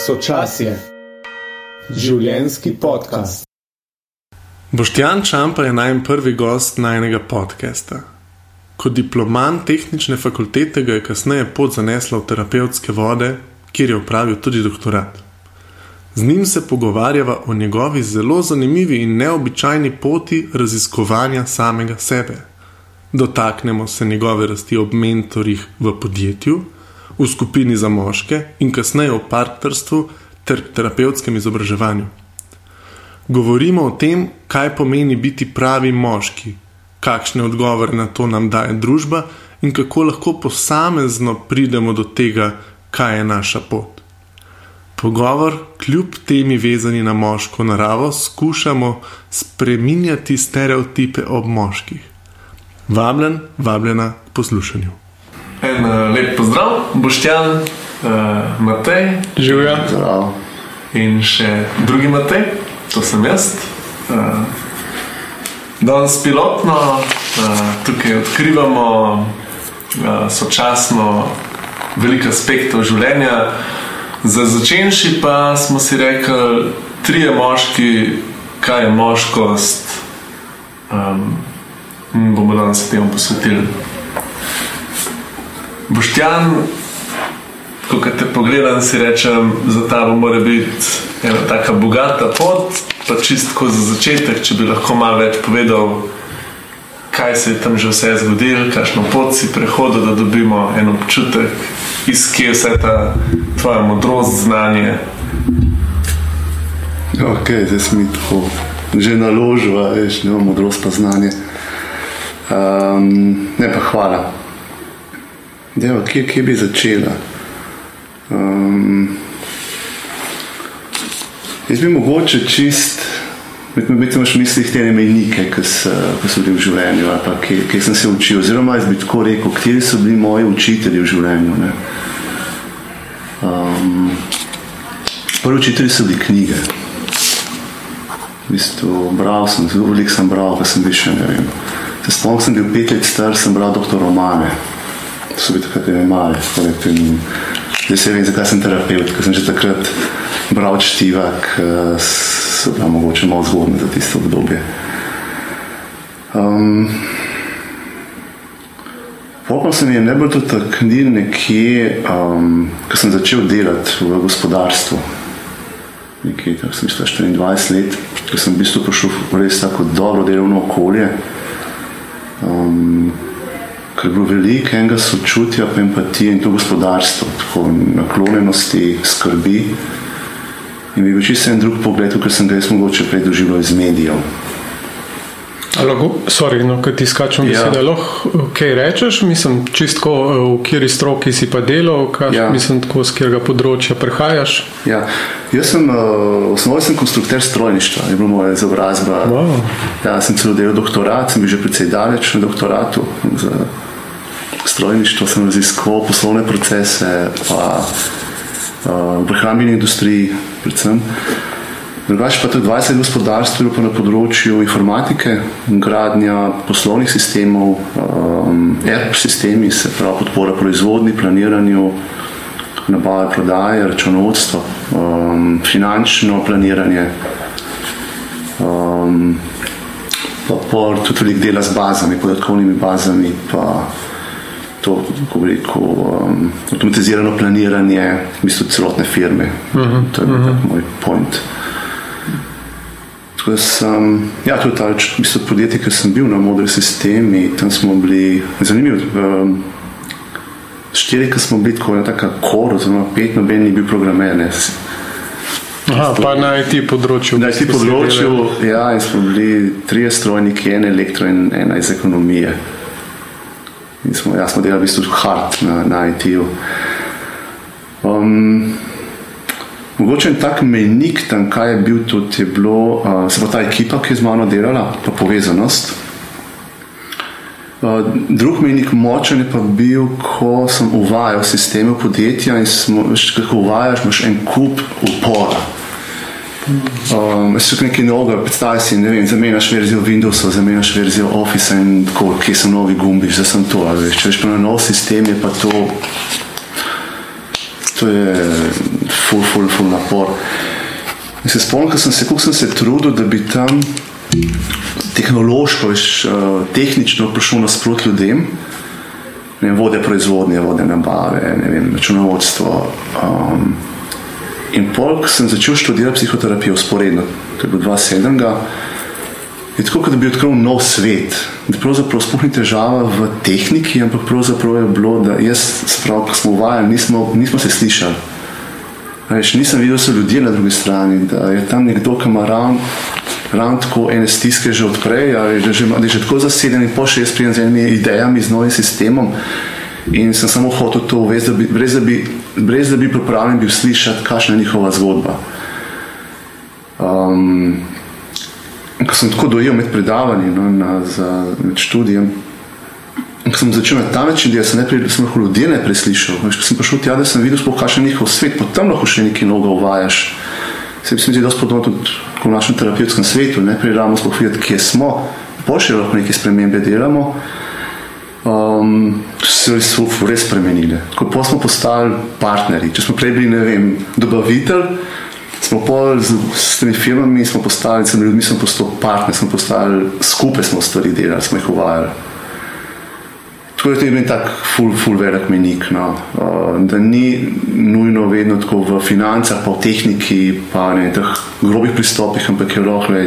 Sočasje, življenski podcast. Boštjan Čampa je najem prvi gost najnega podcasta. Kot diploman tehnične fakultete ga je kasneje pot zanesla v terapevtske vode, kjer je upravil tudi doktorat. Z njim se pogovarjava o njegovi zelo zanimivi in neobičajni poti raziskovanja samega sebe. Dotaknemo se njegove rasti ob mentorjih v podjetju, v skupini za moške in kasneje v partnerstvu ter terapevtskem izobraževanju. Govorimo o tem, kaj pomeni biti pravi moški, kakšne odgovore na to nam daje družba in kako lahko posamezno pridemo do tega, kaj je naša pot. Pogovor, kljub temi vezani na moško naravo, skušamo spreminjati stereotipe ob moških. Vabljen, vabljena k poslušanju. En uh, lep pozdrav, Boštjan, uh, Matej. Živijo. In še drugi Matej, to sem jaz. Uh, danes pilotno uh, tukaj odkrivamo uh, sočasno veliko aspektov življenja. Za začenši pa smo si rekli, tri je moški, kaj je moškost. Um, bomo danes temu posvetili. Boštjan, ko te pogledam, si rečem, za ta bo mora biti ena tako bogata pot, pa čistko za začetek, če bi lahko malo več povedal, kaj se je tam že vse zgodilo, kakšno pot si prehodil, da dobimo en občutek, iz kje je vse ta tvoja modrost, znanje. Ok, zdaj smo tako že naložili, ne imamo modrost pa znanje. Um, ne pa hvala. Deva, kje, kje bi začela? Um, jaz bi mogoče čist, biti imaš v mislih te mejnike, ki so bili v življenju, ali pa kje, kje sem se učil. Oziroma, jaz bi tako rekel, kateri so bili moji učitelji v življenju. Ne? Um, prvi učitelji so bili knjige. V bistvu, bral sem, zelo veliko sem bral, pa sem bil še ne vem. Se spomnim, sem bil pet let star, sem bral doktor Romane so bili takrat ne mali. Zdaj se vem, zakaj sem terapeut, ker sem že takrat bral čtiva, ki so bila mogoče malo zgodne za tisto obdobje. Um, Popolno se mi je najbolj dotaknil nekje, um, ko sem začel delati v gospodarstvu. Nekje, tako sem mislil, 24 let, ko sem v bistvu prišel v res tako dobro delovno okolje. Um, ker je bilo veliko enega sočutja, pa empatije in to gospodarstvo, tako naklonjenosti, skrbi. In bi bil čisto en drug pogled, ker sem ga jaz mogoče prej doživel iz medijev. Sorry, no, kaj ti skačem, ja. da lahko kaj rečeš, mislim, čistko v kjeri stroki si pa delal, kaj, ja. mislim, tako z kjerega področja prehajaš. Ja. Jaz sem, uh, osnovno sem konstrukter strojništva, je bila moja izobrazba. Wow. Ja, sem celo delal doktorat, sem bil že precej daleč na doktoratu. Za, strojništvo, sem raziskoval poslovne procese, pa v prehrambeni industriji, predvsem. Drugač pa tudi 20 gospodarstv, pa na področju informatike, gradnja poslovnih sistemov, um, ERP sistemi, se pravi podpora proizvodni, planiranju, nabave, prodaje, računovodstvo, um, finančno planiranje. Um, pa tudi veliko dela z bazami, podatkovnimi bazami, pa to, kako rekel, um, avtomatizirano planiranje, v bistvu celotne firme. Uh -huh, to je uh -huh. moj point. Sem, ja, to je ta v bistvu podjetje, ki sem bil na modri sistemi. Tam smo bili zanimivi. Um, štiri, ki smo bili tako na taka kor, oziroma pet, noben ni bil programer. Aha, pa na IT področju. Na IT področju, ja, in smo bili tri strojniki, en elektro in ena iz ekonomije. In smo, ja, smo delali v bistvu hard na, na IT-ju. Um, mogoče en tak menik tam, kaj je bil tudi, je bilo, uh, se pa ta ekipa, ki je z mano delala, pa povezanost. Uh, drug menik močen je pa bil, ko sem uvajal sisteme podjetja in smo, kako uvajaš, imaš en kup upora. Um, Če si nekaj novega, predstavljaj si, ne vem, zamenjaš verzijo Windowsa, zamenjaš verzijo Office in tako, kje so novi gumbi, zdaj sem to. Veš, če veš pa na nov sistem, je pa to. To je ful, ful, ful napor. In se spomnim, sem se, kako sem se trudil, da bi tam tehnološko, veš, uh, tehnično prišel nasprot ljudem, ne vem, vode proizvodnje, vode nabave, ne vem, računovodstvo. Um, in polk sem začel študirati psihoterapijo usporedno, to je bilo 2-7. Je tako, da bi odkril nov svet. Da pravzaprav sploh ni težava v tehniki, ampak pravzaprav je bilo, da jaz, sprav, ko smo uvajali, nismo, nismo se slišali. Veš, nisem videl, da so ljudje na drugi strani, da je tam nekdo, ki ima ravno ravn tako ene stiske že odprej, ali da, že, da že tako zaseden in pošlje s enimi idejami, z novim sistemom. In sem samo hotel to uvesti, brez da bi, brez da bi pripravljen bil slišati, kakšna je njihova zgodba. Um, ko sem tako dojel med predavanji, no, na, za, med študijem, ko sem začel na ta način, da sem najprej lahko ljudi ne preslišal, veš, ko sem prišel tja, da sem videl, kakšen je njihov svet, potem lahko še nekaj novega uvajaš. Se mi zdi, da je podobno tudi v našem terapevtskem svetu, ne pridemo sploh videti, kje smo, boljše lahko neke spremembe delamo. Um, se so res spremenili. Ko smo postali partnerji, če smo prej bili, vem, dobavitelj, smo pol z, s temi firmami, smo postali, s temi ljudmi smo postali partnerji, smo postali skupaj, smo stvari delali, smo jih uvajali. To je tudi tako, ful, ful, velik menik. No. Da ni nujno vedno tako v financah, pa v tehniki, pa ne teh grobih pristopih, ampak je lahko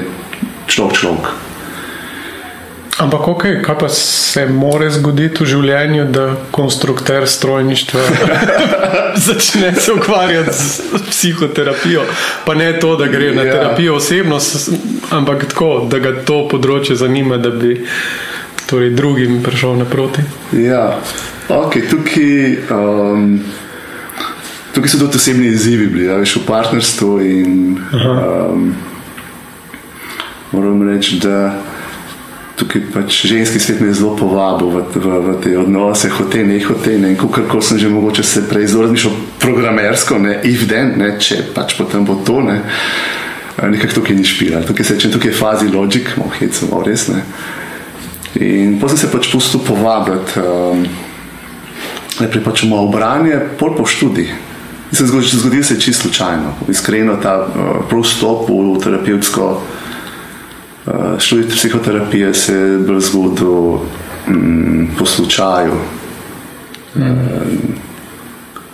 človek človek. Ampak, ok, kaj pa se more zgoditi v življenju, da konstruktor strojništva začne se ukvarjati z psihoterapijo? Pa ne to, da gre na ja. terapijo osebno, ampak tako, da ga to področje zanima, da bi torej drugim prišel naproti. Ja, ok, tukaj. Um, Tukaj so tudi osebni izzivi, bili, ja, v partnerstvu. In, um, moram reči, da tukaj pač ženski svet me je zelo povabil v, v, v te odnose, hote, ne hote. Ne, Kako sem že mogoče se prej izrazil programersko, ne if-den, če pač potem bo to. Ne, nekako tukaj ni špila, tukaj se reče, tukaj je fazi logik, mohit sem, res ne. In potem sem se pač pustil povabiti, um, najprej pač malo branje, pol po študiji. Se zgodi, zgodi se čisto slučajno, iskreno ta uh, prvi stop v terapevtsko uh, študij psihoterapije se je bolj zgodil um, po slučaju. Mm. Uh,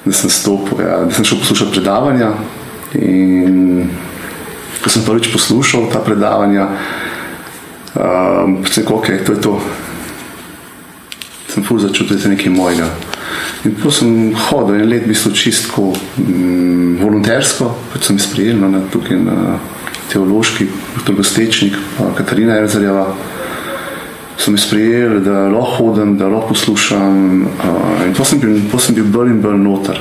da sem stopil, ja, da sem šel poslušati predavanja in ko sem prvič poslušal ta predavanja, Um, Predvsem, ok, to je to. Sem fuz začutil, da je nekaj mojega. In potem sem hodil en let, v bistvu čistko, mm, volontersko, kot sem sprejel no, na, tukaj na teološki, kot gostečnik, Katarina Erzarjeva. Sem jih sprejel, da lahko hodim, da lahko poslušam. Uh, in potem sem bil, po bil bolj in bolj noter.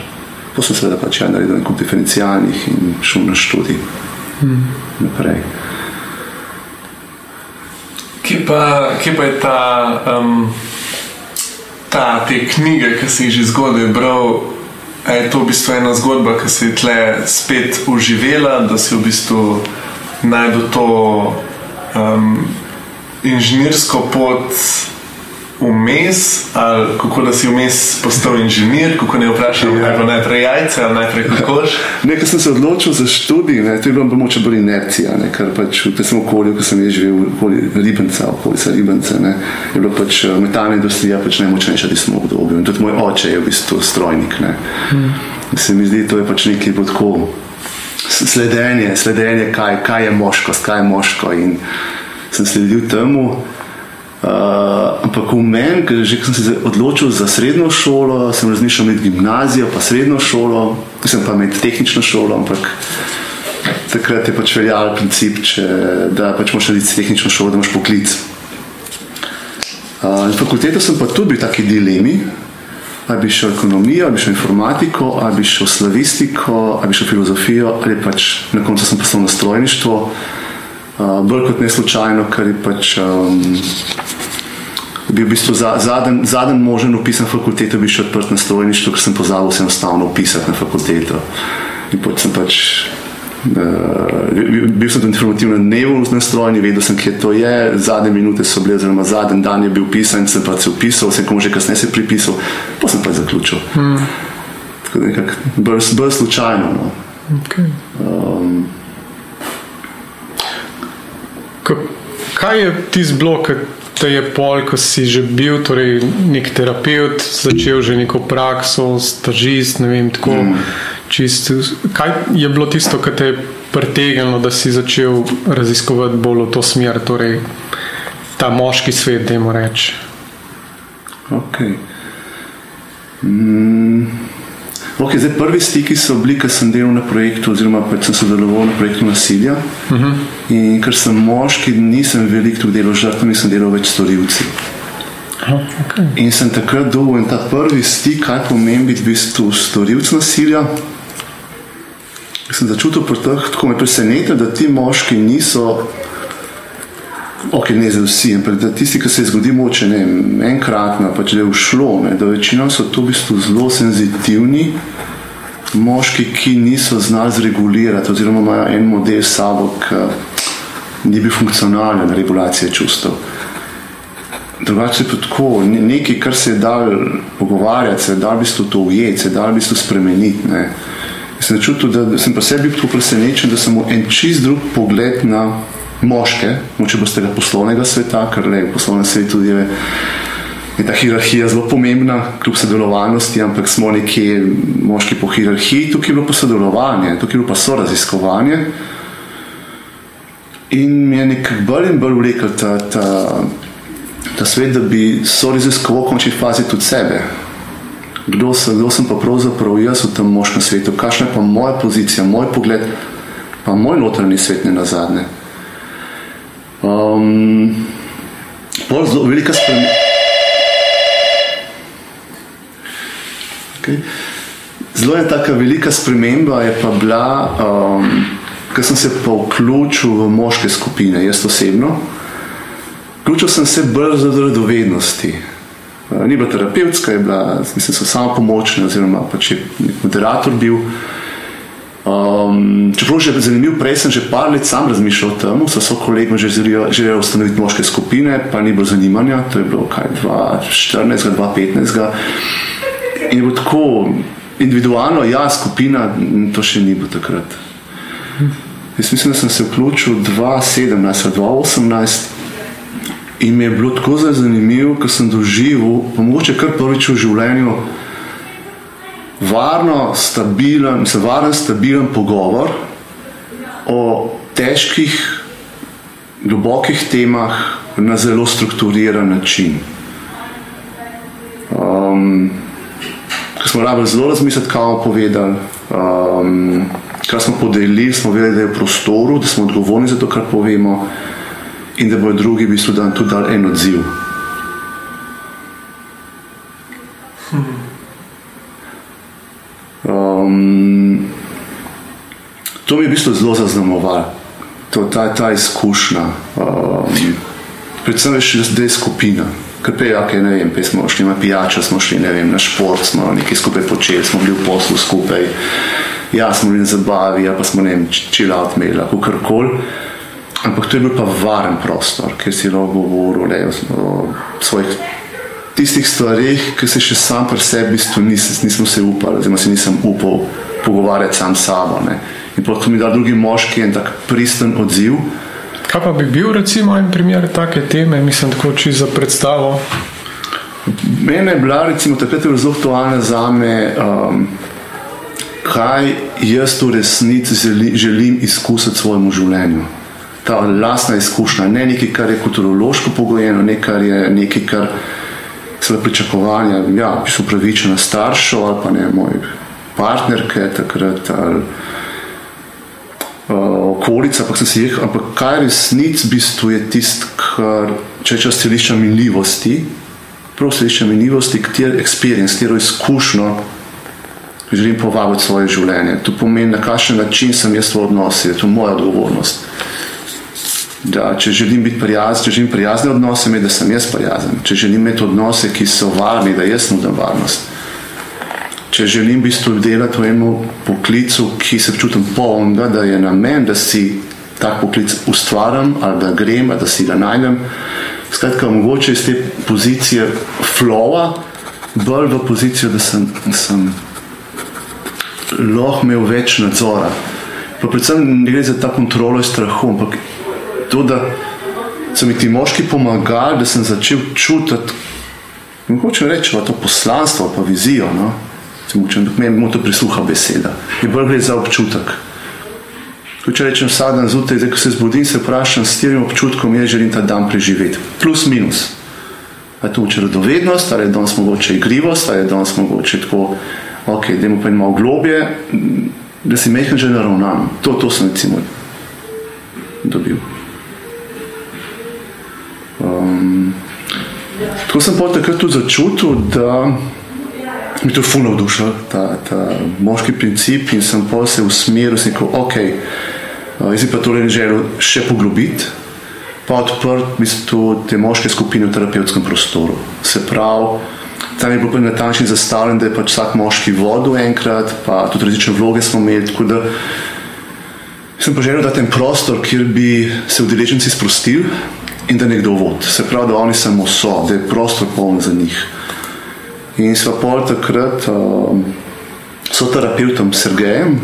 Potem sem seveda pač ja naredil nekaj diferencialnih in šel na študij. Hmm. Naprej. Kje pa, kje pa je ta, um, ta te knjige, ki si jih že zgodaj bral? Je to v bistvu ena zgodba, ki si tle spet uživela, da si v bistvu najdel to um, inženirsko pot vmes, ali kako da si vmes postal inženir, kako ne vprašam, ja. ali najprej jajce ali najprej kokoš. Nekaj sem se odločil za študij, ne, to je bilo moče bolj inercija, ne, ker pač v tem okolju, ko sem živel, okoli Ribenca, okolica Ribenca, ne, je bilo pač eh, metalna industrija pač najmočnejša v tem obdobju. In tudi moj oče je v bistvu strojnik. Ne. Hmm. Se mi zdi, to je pač nekaj tako sledenje, sledenje kaj, kaj je moškost, kaj je moško. In sem sledil temu. Uh, ampak v meni, ker že sem se odločil za srednjo šolo, sem razmišljal med gimnazijo, pa srednjo šolo, sem pa med tehnično šolo, ampak takrat je pač veljal princip, če, da pač moraš narediti tehnično šolo, da imaš poklic. Uh, na fakultetu sem pa tudi bil v taki dilemi, ali bi šel ekonomijo, ali bi šel informatiko, ali bi šel slavistiko, ali bi šel filozofijo, ali pač na koncu sem poslal na strojništvo. Uh, bolj kot ne slučajno, ker je pač um, bil v bistvu zadnji zaden možen upis na fakulteto, bi šel odprt na strojništvo, ker sem pozabil se enostavno upisati na fakulteto. In potem sem pač. Uh, bil sem tam informativno dnevu na strojni, vedel sem, kje to je. Zadnje minute so bile, oziroma zadnji dan je bil pisan, sem pa se upisal, sem komu že kasneje se pripisal, pa sem pa zaključil. Hmm. Tako da nekako bolj, bolj slučajno. No. Okay. Um, kaj je tisti blok, ki je pol, ko si že bil torej nek terapeut, začel že neko prakso, stažist, ne vem, tako mm. Čisto. Kaj je bilo tisto, kar te je pritegnilo, da si začel raziskovati bolj v to smer, torej ta moški svet, da jim reč? Okay. Mm. Okay, zdaj, prvi stiki so bili, ker sem delal na projektu, oziroma sem sodeloval na projektu nasilja. Uh mhm. -huh. In ker sem moški, nisem veliko delal žrtve, nisem delal več storilci. Okay. In sem takrat dobil ta prvi stik, kaj pomeni biti v bistvu storilc nasilja. Sem začutil, da me preseneča, da ti moški niso ok, ne za vsi, ampak da tisti, ki se je zgodil, moče ne enkrat, pač da je ušlo, ne, da večina so to v bistvu zelo senzitivni. Moški, ki niso znali zregulirati, oziroma imajo en model sabo, ki ni bil funkcionalen, regulacija čustev. Drugače je tako, nekaj, kar se je dal pogovarjati, se je dal v bistvu to ujeti, se je dal v bistvu spremeniti. Ne. Sem čutil, da sem pa sebi tako presenečen, da sem imel en čist drug pogled na moške, moče boste ga poslovnega sveta, ker le v poslovnem svetu je, je ta hierarhija zelo pomembna, kljub sodelovanosti, ampak smo nekje moški po hierarhiji, tukaj je bilo pa sodelovanje, tukaj je bilo pa soraziskovanje. In mi je nekako bolj in bolj vlekel ta, ta, ta svet, da bi soraziskoval v končni fazi tudi sebe. Kdo sem, kdo sem pa pravzaprav jaz v tem moškem svetu, kakšna je pa moja pozicija, moj pogled, pa moj notranji svet ne na zadnje. Um, zelo velika sprememba. Okay. Zelo je tako velika sprememba, je pa bila, um, ker sem se pa vključil v moške skupine, jaz osebno. Vključil sem se bolj za radovednosti. Uh, ni bila terapevtska, je bila, mislim, samo pomočna, oziroma pač je moderator bil. Um, čeprav je zanimivo, prej sem že par let sam razmišljal o tem, so so kolegi že želeli ustanoviti moške skupine, pa ni bilo zanimanja, to je bilo kaj 2014, 2015. In je bilo tako individualno, ja, skupina, to še ni bilo takrat. Jaz mislim, da sem se vključil 2017, 2018 in mi je bilo tako zanimivo, ker sem doživel, pa mogoče kar prvič v življenju varno, stabilen, se varen, stabilen pogovor o težkih, globokih temah na zelo strukturiran način. Um, ko smo rabili zelo razmisliti, kaj bomo povedali, um, kar smo podelili, smo vedeli, da je v prostoru, da smo odgovorni za to, kar povemo, in da bodo drugi v bistvu dan tudi dali en odziv. to mi je v bistvu zelo zaznamovalo, ta, ta izkušnja. Um, predvsem veš, da je skupina. Ker pej, okay, ne vem, pej smo šli na pijačo, smo šli vem, na šport, smo nekaj skupaj počeli, smo bili v poslu skupaj. Ja, smo bili na zabavi, ja, pa smo ne vem, chill out imeli, kako karkoli. Ampak to je bil pa varen prostor, kjer si lahko govoril le, o svojih tistih stvarih, ki se še sam pri sebi nis, nisem se upal, oziroma si nisem upal pogovarjati sam s sabo. Ne. In potem mi da drugi moški en tak pristen odziv. Kaj pa bi bil, recimo, en primer take teme, mislim, tako čisto za predstavo? Mene je bila, recimo, takrat zelo aktualna za me, um, kaj jaz v resnici želim izkusiti v svojem življenju. Ta lastna izkušnja, ne nekaj, kar je kulturološko pogojeno, ne kar je nekaj, kar se je pričakovanja, ja, bi so upravičena staršev ali pa ne moj partnerke takrat. Ali, uh, okolica, ampak sem si rekel, ampak kaj resnic bistvu je tisto, kar če če stališča minljivosti, prav stališča minljivosti, katero experience, katero izkušnjo želim povabiti svoje življenje. To pomeni, na kakšen način sem jaz v odnosi, je to moja odgovornost. Da, če želim biti prijazen, če želim prijazne odnose, da sem jaz prijazen. Če želim imeti odnose, ki so varni, da jaz nudim varnost če želim bistvu delati v enem poklicu, ki se čutim polnega, da je na meni, da si tak poklic ustvarjam ali da grem, da si ga najdem. Skratka, mogoče iz te pozicije flowa, bolj v pozicijo, da sem, sem lahko imel več nadzora. Pa predvsem ne gre za ta kontrolo strahu, ampak to, da so mi ti moški pomagali, da sem začel čutiti, mogoče reči, to poslanstvo, pa vizijo. No? Če mi to prisluha beseda, je bolj gre za občutek. Če rečem vsak dan zjutraj, ko se zbudim, se vprašam s tem občutkom, jaz želim ta dan preživeti. Plus, minus. Ali je to mogoče radovednost, ali je danes mogoče igrivost, ali je danes mogoče tako, ok, imamo pa malo globje, da si mehko že naravnan. To, to sem recimo dobil. Tako sem pa takrat tudi začutil, da mi to fulno vdušil, ta, ta moški princip in sem pa se usmeril, da sem rekel, ok, jaz bi pa to želel še poglobiti, pa odprt mislim, te moške skupine v terapevtskem prostoru. Se pravi, tam je bilo natančno zastavljeno, da je pač vsak moški vodil enkrat, pa tudi različne vloge smo imeli. Sem pa želel dati en prostor, kjer bi se udeleženci sprostili in da nekdo vod. Se pravi, da oni samo so, da je prostor poln za njih. In sva pol takrat um, s terapeutom Sergejem,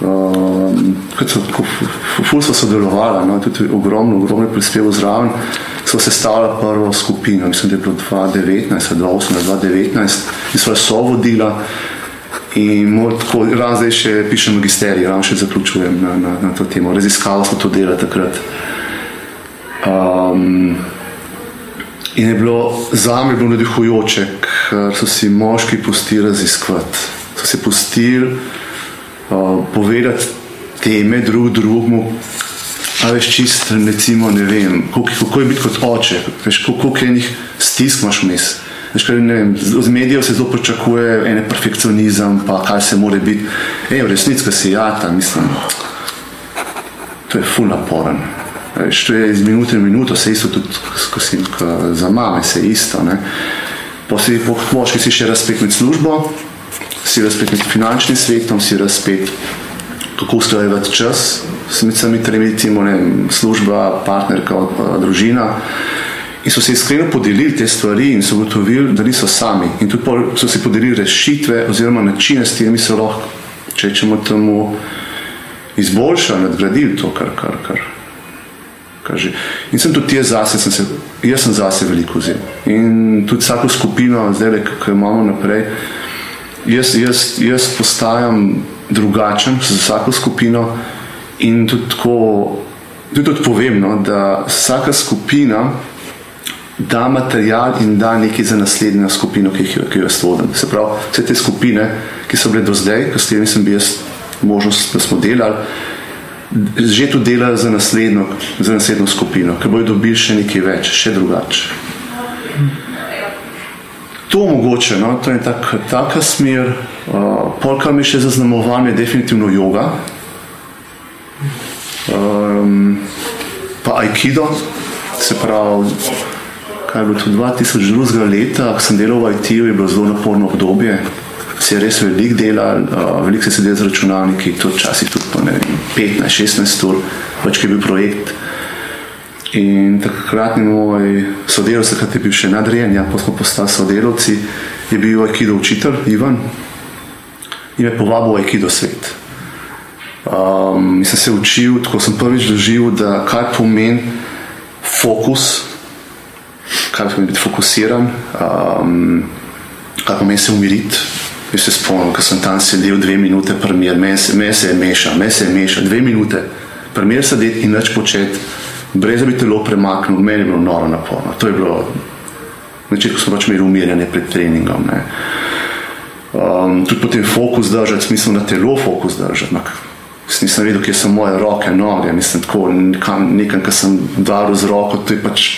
um, kot so tako fulso sodelovali, no, tudi ogromno, ogromno prispevo zraven, so sestavljali prvo skupino, mislim, da je bilo 2019, 2018, 2019 in sva so vodila. In tako, ravno zdaj še pišem magisterij, ravno še zaključujem na, na, na to temo. Raziskala smo to delo takrat. Um, In je bilo za me navdihujoče, ker so si moški pustili raziskovati, so si pustili uh, povedati teme drug drugemu. A veš, čist, recimo, ne vem, kako, kako je biti kot oče, veš, koliko enih stisk imaš vmes. Z medijev se zelo pričakuje en perfekcionizem, pa kaj se more biti. Ej, v resnici, ki si jata, mislim, to je ful naporen. Što je iz minute v minuto, se isto tudi skozi, za mame, se isto. Posebej po moški si še razpet med službo, si razpet med finančnim svetom, si razpet, kako usklajevati čas, s sami tremi, recimo, ne, služba, partnerka, družina. In so se iskreno podelili te stvari in so ugotovili, da niso sami. In tudi so si podelili rešitve oziroma načine, s katerimi so lahko, če rečemo temu, izboljšali, nadgradili to, kar, kar, kar, Kaže. In sem tudi jaz zase, sem se, jaz sem zase veliko vzel. In tudi vsako skupino, zdaj, ki jo imamo naprej, jaz, jaz, jaz postajam drugačen za vsako skupino in tudi tako, tudi tudi povem, no, da vsaka skupina da material in da nekaj za naslednjo skupino, ki, ki jo jaz vodim. Se pravi, vse te skupine, ki so bile do zdaj, s katerimi sem bil jaz možnost, da smo delali, že tu delajo za naslednjo, za naslednjo skupino, ki bojo dobili še nekaj več, še drugače. To mogoče, no, to je tak, taka smer. Uh, Polka mi še zaznamovanje, definitivno yoga, um, pa aikido, se pravi, kaj je bilo to 2002 leta, ko sem delal v IT-ju, je bilo zelo naporno obdobje, se je res veliko delal, uh, veliko se je sedel z računalniki, tudi včasih tudi po 15-16 ur, pač ki je bil projekt. In takratni moj sodelovec, ki je bil še nadrejen, ja, pa smo postali sodelovci, je bil Aikido učitelj Ivan in me povabil v Aikido svet. Um, in sem se učil, tako sem prvič doživel, da kaj pomeni fokus, kaj pomeni biti fokusiran, um, kaj pomeni se umiriti. Jaz se spomnim, ko sem tam sedel dve minute, premier, me se, me se je mešal, me se je mešal, dve minute, premier sedeti in več početi, brez da bi telo premaknil, meni je bilo noro naporno. To je bilo, na začetku smo pač imeli umirjanje pred treningom. Ne. Um, tudi potem fokus držati, smisel na telo fokus držati. Nisem vedel, kje so moje roke, noge, mislim tako, nekam, kar sem dal z roko, to je pač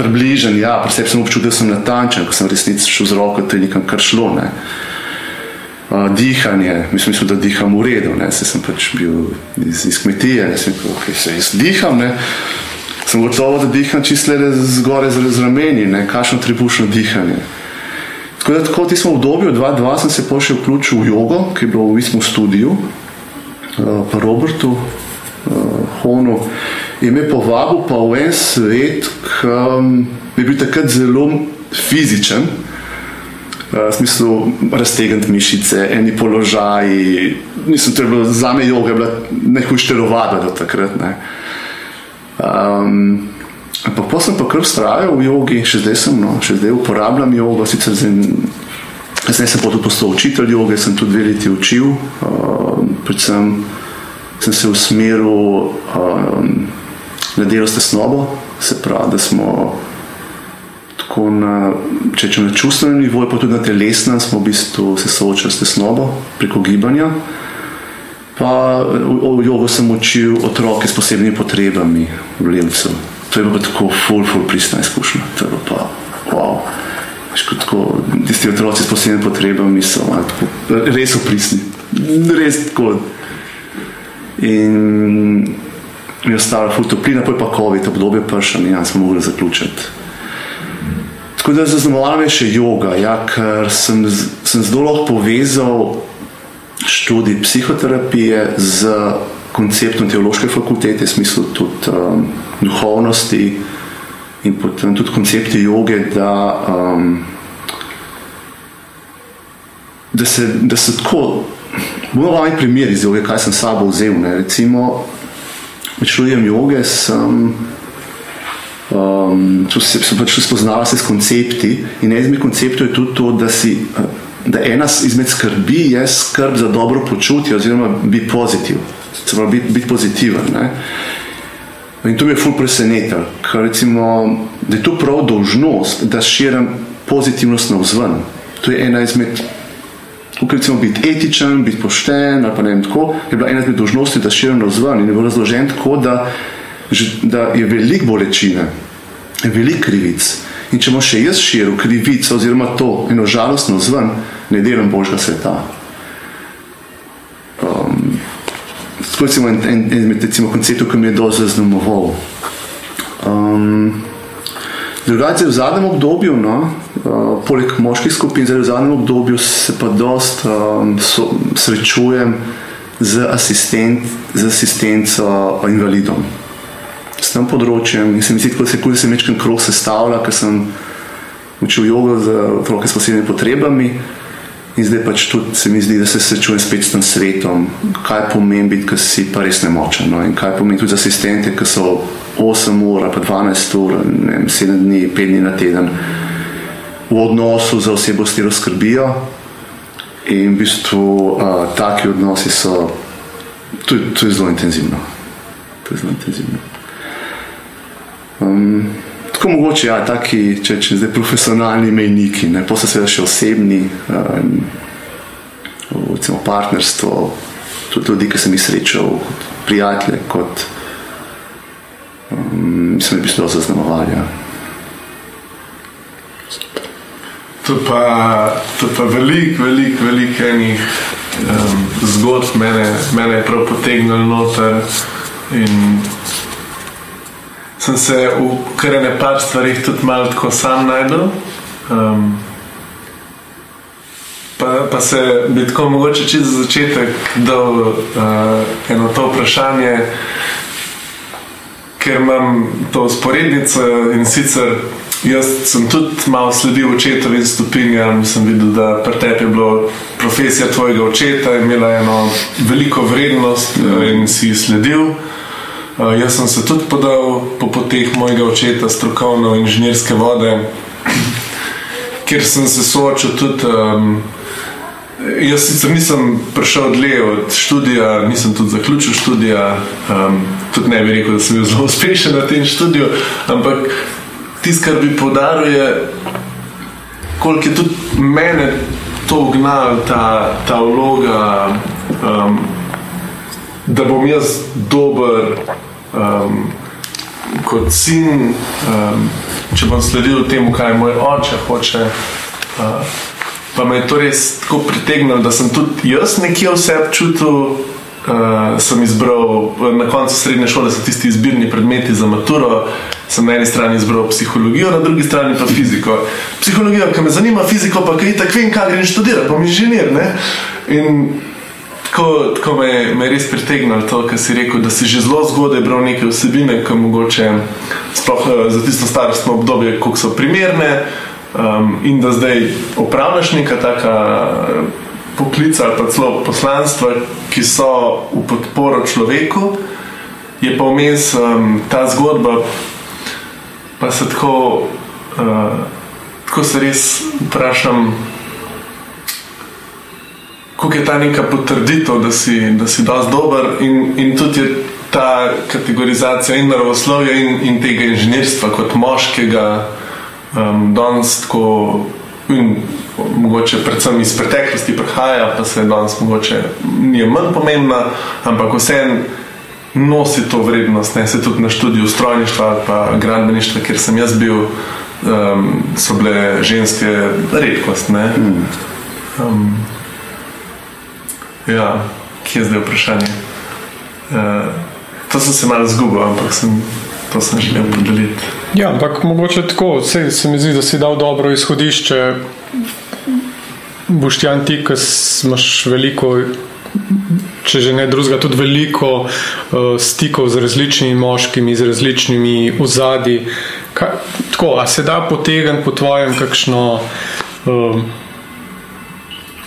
približen, ja, pri sebi sem občutil, da sem natančen, ko sem resnici šel z roko, to je nekam kar šlo. Ne dihanje, mislim, mislim, da diham v redu, ne, se sem pač bil iz, iz kmetije, ne, sem rekel, okay, se jaz diham, ne, sem gotovo, da diham čisto zgore z rameni, ne, kakšno tribušno dihanje. Tako da, tako v obdobju 2-2 sem se pošel vključil v jogo, ki je bilo v istem studiu, uh, pa Robertu, uh, Honu, in me povabil pa v en svet, ki um, je bil takrat zelo fizičen, v smislu raztegniti mišice, eni položaji. Nisem to je bilo za me joga, bila najhujša telovada do takrat. Ne. Um, ampak pa sem pa kar vztrajal v jogi, še zdaj sem, no, še zdaj uporabljam jogo, sicer zdaj sem pa tudi postal učitelj joge, sem tudi dve leti učil, uh, predvsem sem se usmeril um, delo s tesnobo, se pravi, da smo tako na, če če na čustvenem nivoju, pa tudi na telesnem, smo v bistvu se soočali s tesnobo preko gibanja. Pa v jogo sem učil otroke s posebnimi potrebami v Levcu. To je bilo tako full, full pristna izkušnja. To je bilo pa, wow. Tako, tisti otroci s posebnimi potrebami so tako, res opristni. Res tako. In je ostalo full toplina, pa je pa COVID obdobje prša in jaz smo mogli zaključiti. Tako da zaznamovala me še yoga, ja, ker sem, sem zelo lahko povezal študij psihoterapije z konceptom teološke fakultete, v smislu tudi um, duhovnosti in potem tudi koncepti joge, da, um, da, se, da se tako, bomo vam primer iz joge, kaj sem sabo vzel. Ne? Recimo, med študijem joge sem um, se, sem pač spoznala se s koncepti in eden izmed konceptov je tudi to, da si da ena izmed skrbi je skrb za dobro počutje, oziroma biti pozitiv, se pravi biti, biti pozitiven. Ne? In to me je ful presenetilo, ker recimo, da je to prav dolžnost, da širim pozitivnost na vzven. To je ena izmed, kot recimo biti etičen, biti pošten, ali pa ne vem tako, je bila ena izmed dolžnosti, da širim na vzven in je bilo razložen tako, da, da je veliko bolečine, veliko krivic. In če bomo še jaz širil krivico, oziroma to eno žalostno zven, ne delam božjega sveta. Um, to je en, en, en izmed konceptov, ki mi je dosti zaznamoval. Um, Drugače, v zadnjem obdobju, no, uh, poleg moških skupin, zdaj v zadnjem obdobju se pa dost um, so, srečujem z, asistent, z asistenco invalidom s tem področjem in se mi zdi, da se kudi se večkrat krog sestavlja, ker sem učil jogo za otroke s posebnimi potrebami. In zdaj pač tudi se mi zdi, da se srečujem spet s tem svetom, kaj pomeni biti, ker si pa res nemočen. No? In kaj pomeni tudi za asistente, ki so 8 ur, pa 12 ur, vem, 7 dni, 5 dni na teden v odnosu za osebo, s katero skrbijo. In v bistvu uh, taki odnosi so, to, to je zelo intenzivno. To je zelo intenzivno. Um, tako mogoče, ja, taki, če, če zdaj profesionalni mejniki, ne, pa so seveda še osebni, um, recimo partnerstvo, tudi ljudi, ki sem jih srečal, kot prijatelje, kot um, mislim, da bi se to zaznamovali. Ja. To pa, to pa veliko, veliko, veliko enih um, zgodb mene, mene je prav potegnilo noter. In sem se v kar ne par stvarih tudi malo tako sam najdel. Um, pa, pa se bi tako mogoče čez za začetek dal uh, eno to vprašanje, ker imam to sporednico in sicer. Jaz sem tudi malo sledil očetovim stopinjam, sem videl, da pri tebi je bila profesija tvojega očeta, imela eno veliko vrednost in si sledil. Uh, jaz sem se tudi podal po poteh mojega očeta, strokovno inženirske vode, kjer sem se soočil tudi. Um, jaz sicer nisem prišel dlje od študija, nisem tudi zaključil študija, um, tudi ne bi rekel, da sem bil zelo uspešen na tem študiju, ampak tisto, kar bi podaril, je, koliko je tudi mene to ugnalo, ta, ta vloga. Um, Da bom jaz dober, um, kot sin, um, če bom sledil temu, kaj moj oče hoče. Uh, pa me je to res tako pritegnilo, da sem tudi jaz nekje vse občutil. Uh, sem izbral na koncu srednje šole, so tisti izbirni predmeti za maturo. Sem na eni strani izbral psihologijo, na drugi strani pa fiziko. Psihologijo, ki me zanima, fiziko pa kaj tako vem, kaj grem študirati, pa mi inženir. In Tako, tako me, je, me res pritegnilo to, kar si rekel, da si že zelo zgodaj bral neke vsebine, ki mogoče sploh eh, za tisto starostno obdobje, kako so primerne. Um, in da zdaj upravljaš neka taka poklica ali pa celo poslanstva, ki so v podporo človeku, je pa vmes um, ta zgodba, pa se tako, uh, tako se res vprašam. Kako je ta neka potrditev, da si, da si dosti dober, in, in tudi je ta kategorizacija in naravoslovja, in, in tega inženirstva kot moškega, um, danes tako, in mogoče predvsem iz preteklosti prihaja, pa se danes mogoče ni manj pomembna, ampak vseeno nosi to vrednost. Ne? Se tudi na študiju strojništva ali pa gradbeništva, kjer sem jaz bil, um, so bile ženske redkost. Um, ja, kje je zdaj vprašanje? Uh, to sem se malo zgubil, ampak sem, to sem želel podeliti. Ja, ampak mogoče tako, vse se mi zdi, da si dal dobro izhodišče. Boštjan, ti, ki imaš veliko, če že ne drugega, tudi veliko uh, stikov z različnimi moškimi, z različnimi ozadji. Tako, a se da potegniti po tvojem kakšno uh,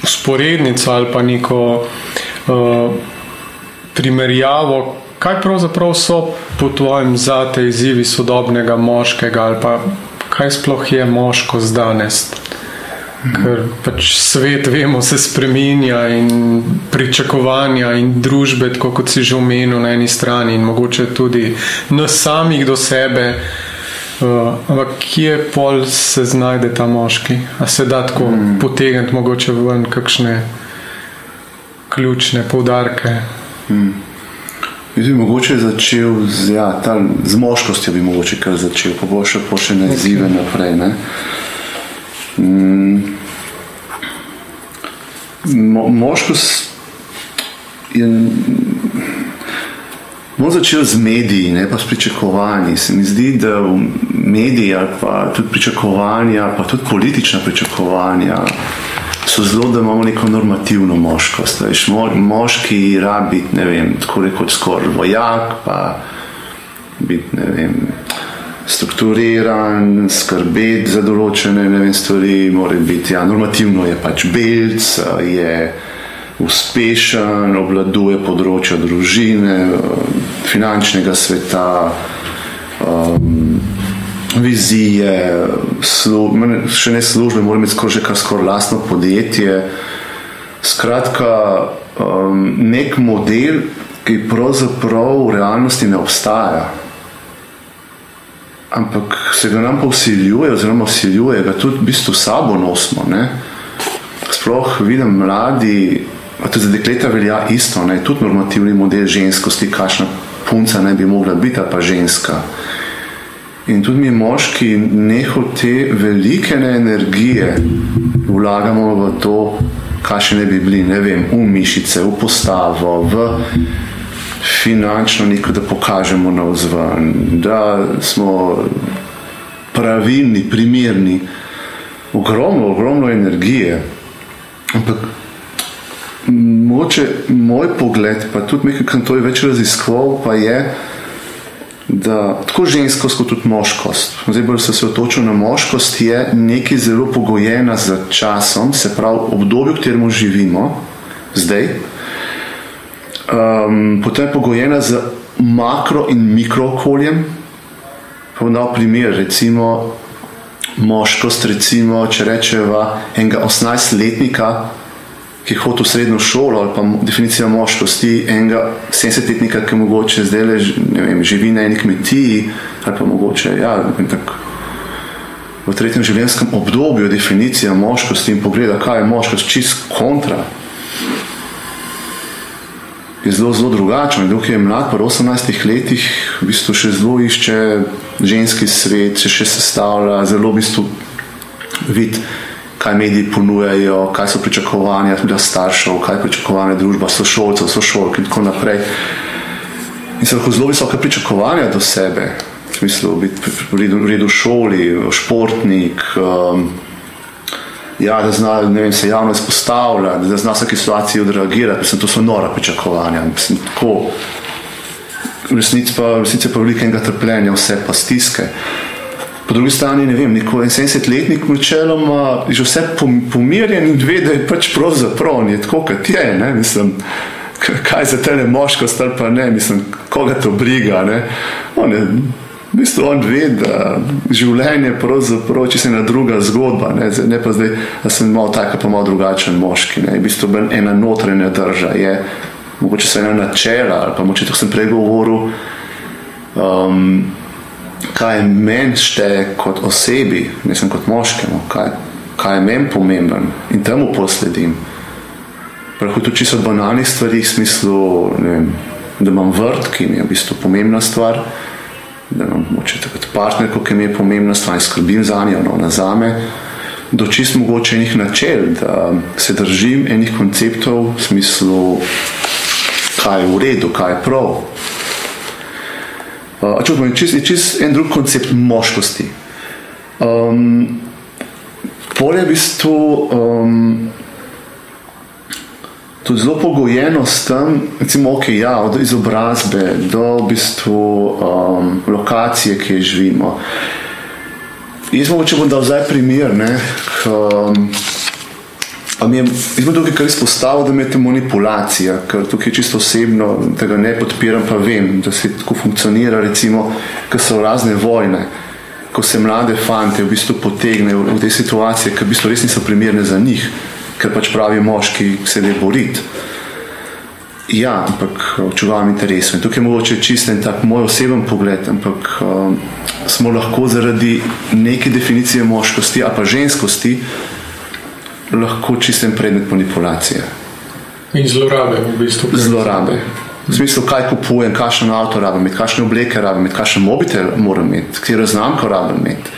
sporednico ali pa neko uh, primerjavo, kaj pravzaprav so po tvojem zate izzivi sodobnega moškega ali pa kaj sploh je moško danes? Ker pač svet, vemo, se spremenja in pričakovanja in družbe, kot si že omenil na eni strani, in mogoče tudi nas samih do sebe. Uh, ampak kje pol se znajde ta moški? A se da tako mm. potegniti, mogoče ven kakšne ključne poudarke? Mm. Jaz bi mogoče začel z, ja, ta, z moškostjo, bi mogoče kar začel, pa bo še pošiljne okay. izzive naprej. Ne? Mm. Mo, moškost je. Bomo začeli z mediji, ne pa s pričakovanji. Se mi zdi, da v mediji ali pa tudi pričakovanja, pa tudi politična pričakovanja so zelo, da imamo neko normativno moškost. Veš, mo, moški rabi, ne vem, tako rekoč skoraj vojak, pa biti, ne vem, strukturiran, skrbeti za določene vem, stvari, mora biti, ja, normativno je pač belc, je uspešen, obvladuje področja družine, finančnega sveta. Um, vizije, slu, še ne službe, mora imeti skoraj kar skoraj lastno podjetje. Skratka, um, nek model, ki pravzaprav v realnosti ne obstaja, ampak se ga nam pa usiljuje, oziroma usiljuje ga tudi v bistvu sabo nosimo. Ne? Sploh vidim mladi, pa tudi za dekleta velja isto, ne? tudi normativni model ženskosti, kakšna punca naj bi mogla biti, pa ženska. In tudi mi, moški, neho te velike energije vlagamo v to, kaj še ne bi bili, ne vem, v mišice, v postavo, v finančno neko, da pokažemo na vzven, da smo pravilni, primerni. Ogromno, ogromno energije. Ampak moče, moj pogled, pa tudi nekaj, kar to je več raziskoval, pa je, da tako ženskost kot tudi moškost, bolj se otočil na moškost, je nekaj zelo pogojena z časom, se pravi obdobje, v katerem živimo zdaj. Um, potem je pogojena z makro in mikro okoljem. Povedal primer, recimo moškost, recimo, če rečemo enega 18-letnika, ki hodi v srednjo šolo, ali pa definicija moškosti enega 70-letnika, ki mogoče zdaj le vem, živi na eni kmetiji, ali pa mogoče ja, tak, v tretjem življenjskem obdobju definicija moškosti in pogleda, kaj je moškost, čist kontra. Je zelo, zelo drugačen. Dokaj je mlad, v 18 letih, v bistvu še zelo išče ženski svet, se še sestavlja, zelo v bistvu vidi kaj mediji ponujajo, kaj so pričakovanja staršev, kaj je pričakovanje družbe, sošolcev, sošolk in tako naprej. In se lahko zelo visoke pričakovanja do sebe, v smislu biti v redu, v redu šoli, športnik. Um, Ja, da zna vem, se javno izpostavljati, da zna vsake situacije odreagirati, mislim, to so nora pričakovanja. Mislim, tako, v resnici pa, resnici pa veliko enega trpljenja, vse pa stiske. Po drugi strani, ne vem, neko 70-letnik načeloma je že vse pomirjen in ve, da je pač pravzaprav je tako, kot je. Ne? Mislim, kaj za te moško star pa ne, mislim, koga to briga. Ne? On je, v bistvu on ve, da življenje pravzaprav če se ena druga zgodba, ne, ne pa zdaj, da sem malo tak, pa malo drugačen moški. Ne? V bistvu ena notranja drža je, mogoče se ena načela, ali pa mogoče to sem prej govoril. Um, kaj meni šteje kot osebi, mislim kot moškemu, kaj, kaj je meni pomemben in temu posledim. Prav to čisto banalnih stvari, v smislu, vem, da imam vrt, ki mi je v bistvu pomembna stvar, da imam tudi partnerko, ki mi je pomembna stvar in skrbim za njo, no, za me. Do čist mogoče enih načel, da se držim enih konceptov v smislu, kaj je v redu, kaj je prav, Uh, čutimo, je čist, čist en drug koncept moškosti. Um, Polje je v bistvu um, tudi zelo pogojeno s tem, recimo, okay, ja, od izobrazbe do v bistvu, um, lokacije, ki živimo. Jaz mogoče bom dal zdaj primer. Ne, k, um, Jaz sem tukaj izpostavil, da je to manipulacija, ker tukaj čisto osebno tega ne podpiram, pa vem, da se tako funkcionira, recimo, ko so razne vojne, ko se mlade fante v bistvu potegnejo v te situacije, ki v bistvu res niso primerne za njih, ker pač pravi moški se ne boriti. Ja, ampak čuvam interesov. In tukaj je mogoče čisto en tak moj oseben pogled, ampak um, smo lahko zaradi neke definicije moškosti ali pa ženskosti lahko čisten predmet manipulacije. In zlorabe, v bistvu. Zlorabe. V smislu, kaj kupujem, kakšen avto rabim, kakšne obleke rabim, kakšen mobitel moram imeti, katero znamko rabim imeti.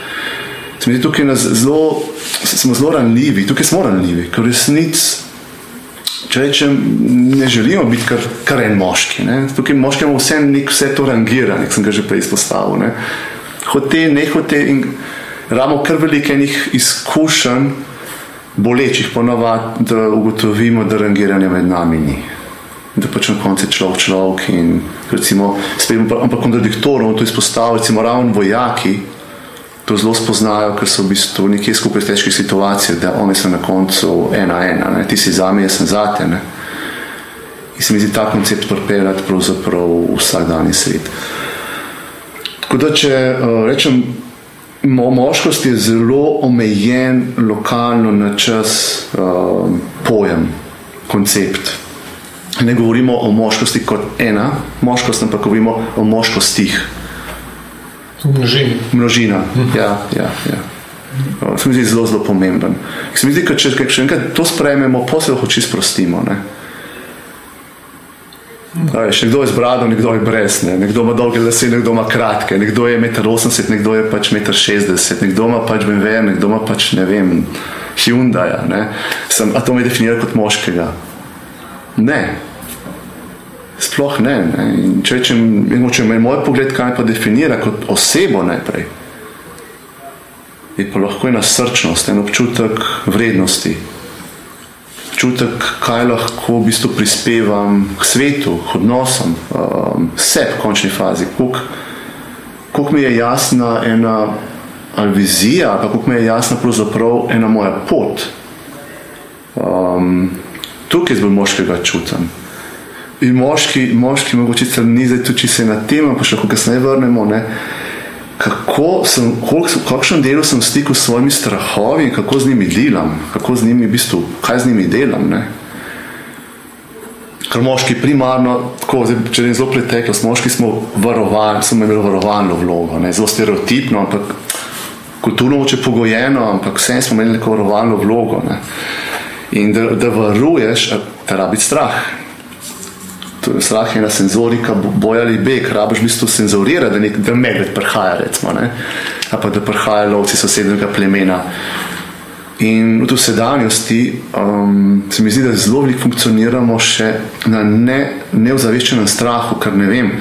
Zdi, tukaj zelo, smo zelo ranljivi, tukaj smo ranljivi, ker resnic. Če rečem, ne želimo biti kar, kar en moški. Ne? Tukaj moški imamo vse, nek, vse to rangira, nek sem ga že prej izpostavil. Ne? Hote, ne hote in ramo kar veliko enih izkušenj, bolečih ponovadi, da ugotovimo, da rangiranja med nami ni. Da pač na koncu je človek človek in recimo, spet, ampak kontradiktorno to izpostavlja, recimo ravno vojaki. To zelo spoznajo, ker so v bistvu nekje skupaj v težkih situacijah, da oni so na koncu ena, ena, ne? ti si za me, jaz sem za te. Ne? In se mi zdi ta koncept propeljati pravzaprav v vsakdanji svet. Tako da, če uh, rečem, Mo moškost je zelo omejen, lokalno na čas uh, pojem, koncept. Ne govorimo o moškosti kot ena moškost, ampak govorimo o moškostih. Množina. Množina. Mhm. Ja, ja, ja. Se mi zdi zelo, zelo pomemben. Se mi zdi, da če še enkrat to sprejmemo, posebej lahko čisto sprostimo. Ne? Veš, nekdo je z brado, nekdo je brez, ne? nekdo ima dolge lase, nekdo ima kratke, nekdo je 1,80 m, nekdo je pač 1,60 m, nekdo ima pač BMW, nekdo ima pač ne vem, Hyundai. Ne? Sem, a to me definira kot moškega? Ne. Sploh ne. ne? Če rečem, če me moj pogled kaj pa definira kot osebo najprej, je pa lahko ena srčnost, en občutek vrednosti občutek, kaj lahko v bistvu prispevam k svetu, k odnosom, um, vse v končni fazi. Kako mi je jasna ena vizija, ali kako mi je jasna pravzaprav ena moja pot. Um, tukaj zelo moškega čutim. In moški, moški mogoče ni zdaj tu, če se na tem, pa še kako kasneje vrnemo. Ne? Kako sem, kakšen del sem v stiku s svojimi strahovi in kako z njimi delam, kako z njimi v bistvu, kaj z njimi delam. Ne? Ker moški primarno, tako, zdaj, če ne zelo preteklost, moški smo varovani, smo imeli varovalno vlogo, ne? zelo stereotipno, ampak kulturno moče pogojeno, ampak vse smo imeli neko varovalno vlogo. Ne? In da, da varuješ, te rabi strah strah je na senzorika, boj ali beg, rabiš v bistvu senzorirati, da, nek, da medved prihaja, recimo, ne? ali pa da prihajajo lovci sosednjega plemena. In v sedanjosti um, se mi zdi, da zelo veliko funkcioniramo še na neozaveščenem ne strahu, ker ne vem,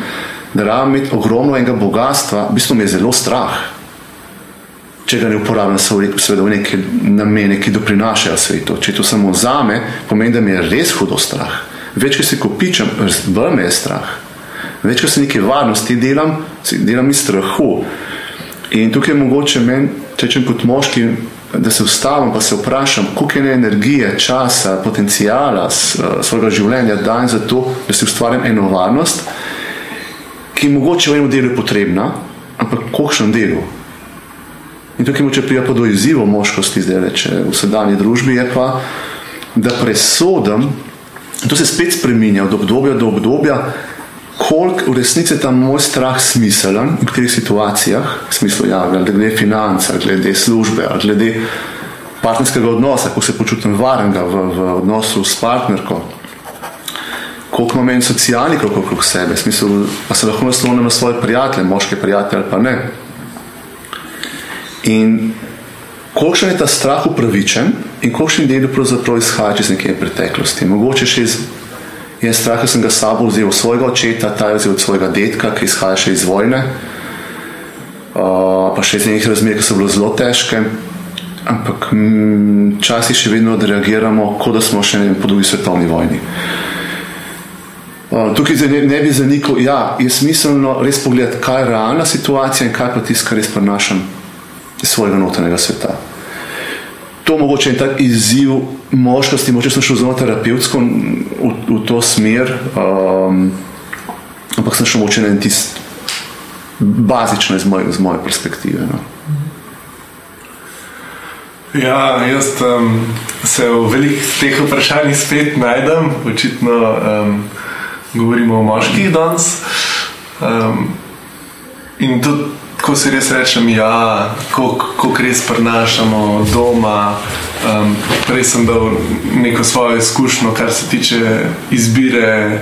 da rabim imeti ogromno enega bogatstva, v bistvu mi je zelo strah. Če ga ne uporabljam, seveda v neke namene, ki doprinašajo svetu. Če to samo zame, pomeni, da mi je res hudo strah več kot se kopičam, me je strah. Več kot se nekaj varnosti delam, delam iz strahu. In tukaj je mogoče meni, če rečem kot moški, da se ustavim in se vprašam, koliko je energije, časa, potencijala svojega življenja dajem za to, da si ustvarjam eno varnost, ki je mogoče v enem delu potrebna, ampak v kakšnem delu. In tukaj moče pa do izzivov moškosti, zdaj reče v sedanji družbi, je pa, da presodim, in to se spet spreminja od obdobja do obdobja, koliko v resnici je ta moj strah smiselen v katerih situacijah, v smislu ja, glede financ, glede službe, glede partnerskega odnosa, ko se počutim varnega v, v odnosu s partnerko. Koliko imam en socialnih okrog sebe, smislu, pa se lahko naslovim na svoje prijatelje, moške prijatelje ali pa ne. In kolikšen je ta strah upravičen in kolikšen del pravzaprav izhaja iz neke preteklosti. Mogoče še iz je strah, da sem ga sabo vzel od svojega očeta, ta je vzel od svojega detka, ki izhaja še iz vojne, uh, pa še iz nekih razmer, ki so bile zelo težke. Ampak včasih še vedno reagiramo, kot da smo še ne, po drugi svetovni vojni. Uh, tukaj ne, ne bi zanikal, da ja, je smiselno res pogledati, kaj je realna situacija in kaj pa tisto, kar res prenašam svojega notranjega sveta. To mogoče je tak izziv moškosti, mogoče sem šel zelo terapevtsko v, v to smer, um, ampak sem šel mogoče en tist bazično iz iz moje perspektive. No. Ja, jaz um, se v velikih teh vprašanjih spet najdem, očitno um, govorimo o moških danes. Um, in tudi ko si res rečem, ja, kako res prenašamo doma. Um, prej sem dal neko svojo izkušnjo, kar se tiče izbire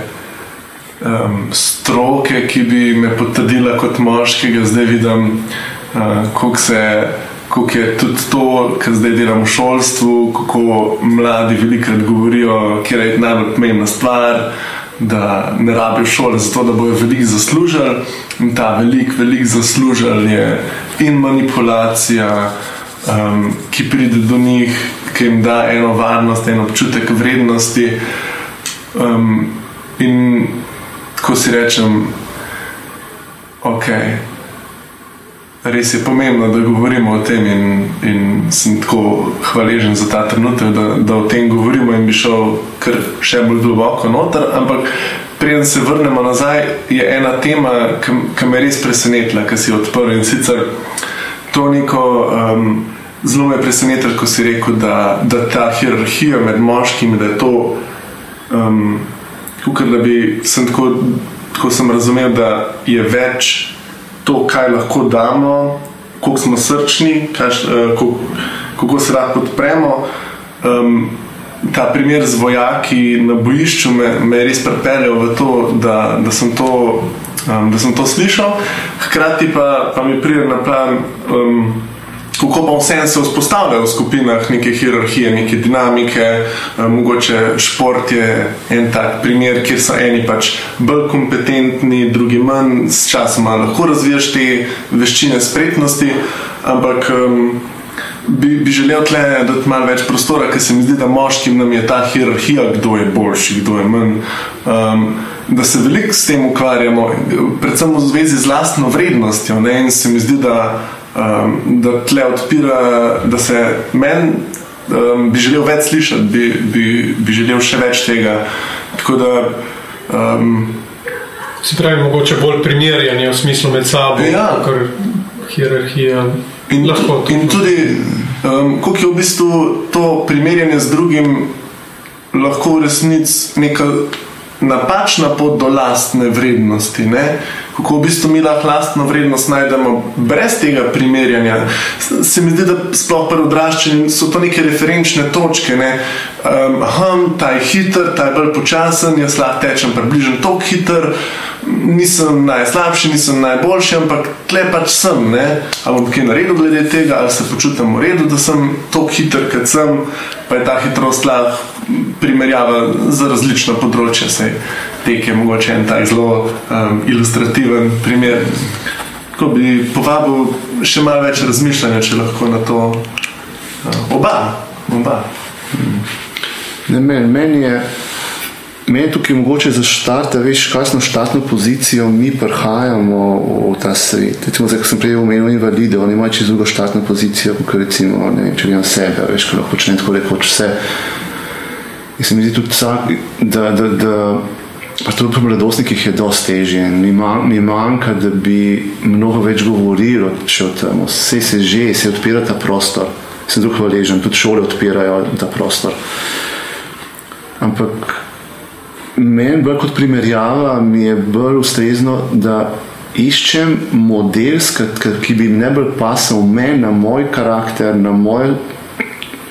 um, stroke, ki bi me potrdila kot moškega. Zdaj vidim, uh, kako je tudi to, kar zdaj delam v šolstvu, kako mladi velikrat govorijo, kje je najbolj pomembna stvar da ne rabijo šole, zato da bojo veliko zaslužili. In ta velik, velik zaslužil je in manipulacija, um, ki pride do njih, ki jim da eno varnost, en občutek vrednosti. Um, in ko si rečem, ok res je pomembno, da govorimo o tem, in, in sem tako hvaležen za ta trenutek, da, da o tem govorimo in bi šel kar še bolj globoko noter. Ampak, preden se vrnemo nazaj, je ena tema, ki me res presenetila, ki si jo odprl in sicer to neko. Um, Zelo me je presenetilo, ko si rekel, da, da ta hierarhija med moškimi, da je to, um, kukor, da bi, sem tako, tako sem razumel, da je več to, kaj lahko damo, koliko smo srčni, kaj, uh, kako se lahko podpremo. Um, ta primer z vojaki na bojišču me, me je res pripeljal v to, da, da, sem to um, da sem to slišal, hkrati pa, pa mi pride na plan. Um, kako pa vse se vzpostavlja v skupinah, neke hierarhije, neke dinamike, eh, mogoče šport je en tak primer, kjer so eni pač bolj kompetentni, drugi manj, s časom lahko razvijaš te veščine, spretnosti, ampak. Um, Bi, bi želel tle dati malo več prostora, ker se mi zdi, da moškim nam je ta hierarhija, kdo je boljši, kdo je manj. Um, da se veliko s tem ukvarjamo, predvsem v zvezi z lastno vrednostjo. Ne? In se mi zdi, da um, da tle odpira, da se meni um, bi želel več slišati, bi, bi, bi želel še več tega. Tako da. Um, Se pravi, mogoče bolj primerjanje v smislu med sabo, ja. kot hierarhija. In, lahko, tudi. in tudi, um, kako je v bistvu to primerjanje z drugim, lahko v resnici neka napačna pot do lastne vrednosti. Ne? kako v bistvu mi lahko lastno vrednost najdemo brez tega primerjanja. Se mi zdi, da sploh pri odraščanju so to neke referenčne točke. Ne? Um, aha, ta je hiter, ta je bolj počasen, jaz lahko tečem približno tako hiter. Nisem najslabši, nisem najboljši, ampak tle pač sem. Ne? Ali bom kaj naredil glede tega, ali se počutim v redu, da sem tako hiter, kot sem, pa je ta hitrost lahko primerjava za različna področja. Sej tek je mogoče en tak zelo um, ilustrativen primer. Ko bi povabil še malo več razmišljanja, če lahko na to uh, oba. oba. Ne, meni, meni je Meni tukaj mogoče za štart, veš, kakšno štartno pozicijo mi prihajamo v ta svet. Recimo, zdaj, ko sem prej omenil invalide, oni imajo čisto drugo štartno pozicijo, kot recimo, ne če imam sebe, veš, ko lahko počnem tako rekoč vse. In se mi zdi tudi vsak, da, da, da pa tudi pri mladostnikih je dosti težje. Mi, man, mi manjka, da bi mnogo več govorili o tem, vse se že, se odpira ta prostor. Sem zelo hvaležen, tudi šole odpirajo ta prostor. Ampak meni bolj kot primerjava mi je bolj ustrezno, da iščem model, ki bi najbolj pasal meni, na moj karakter, na moje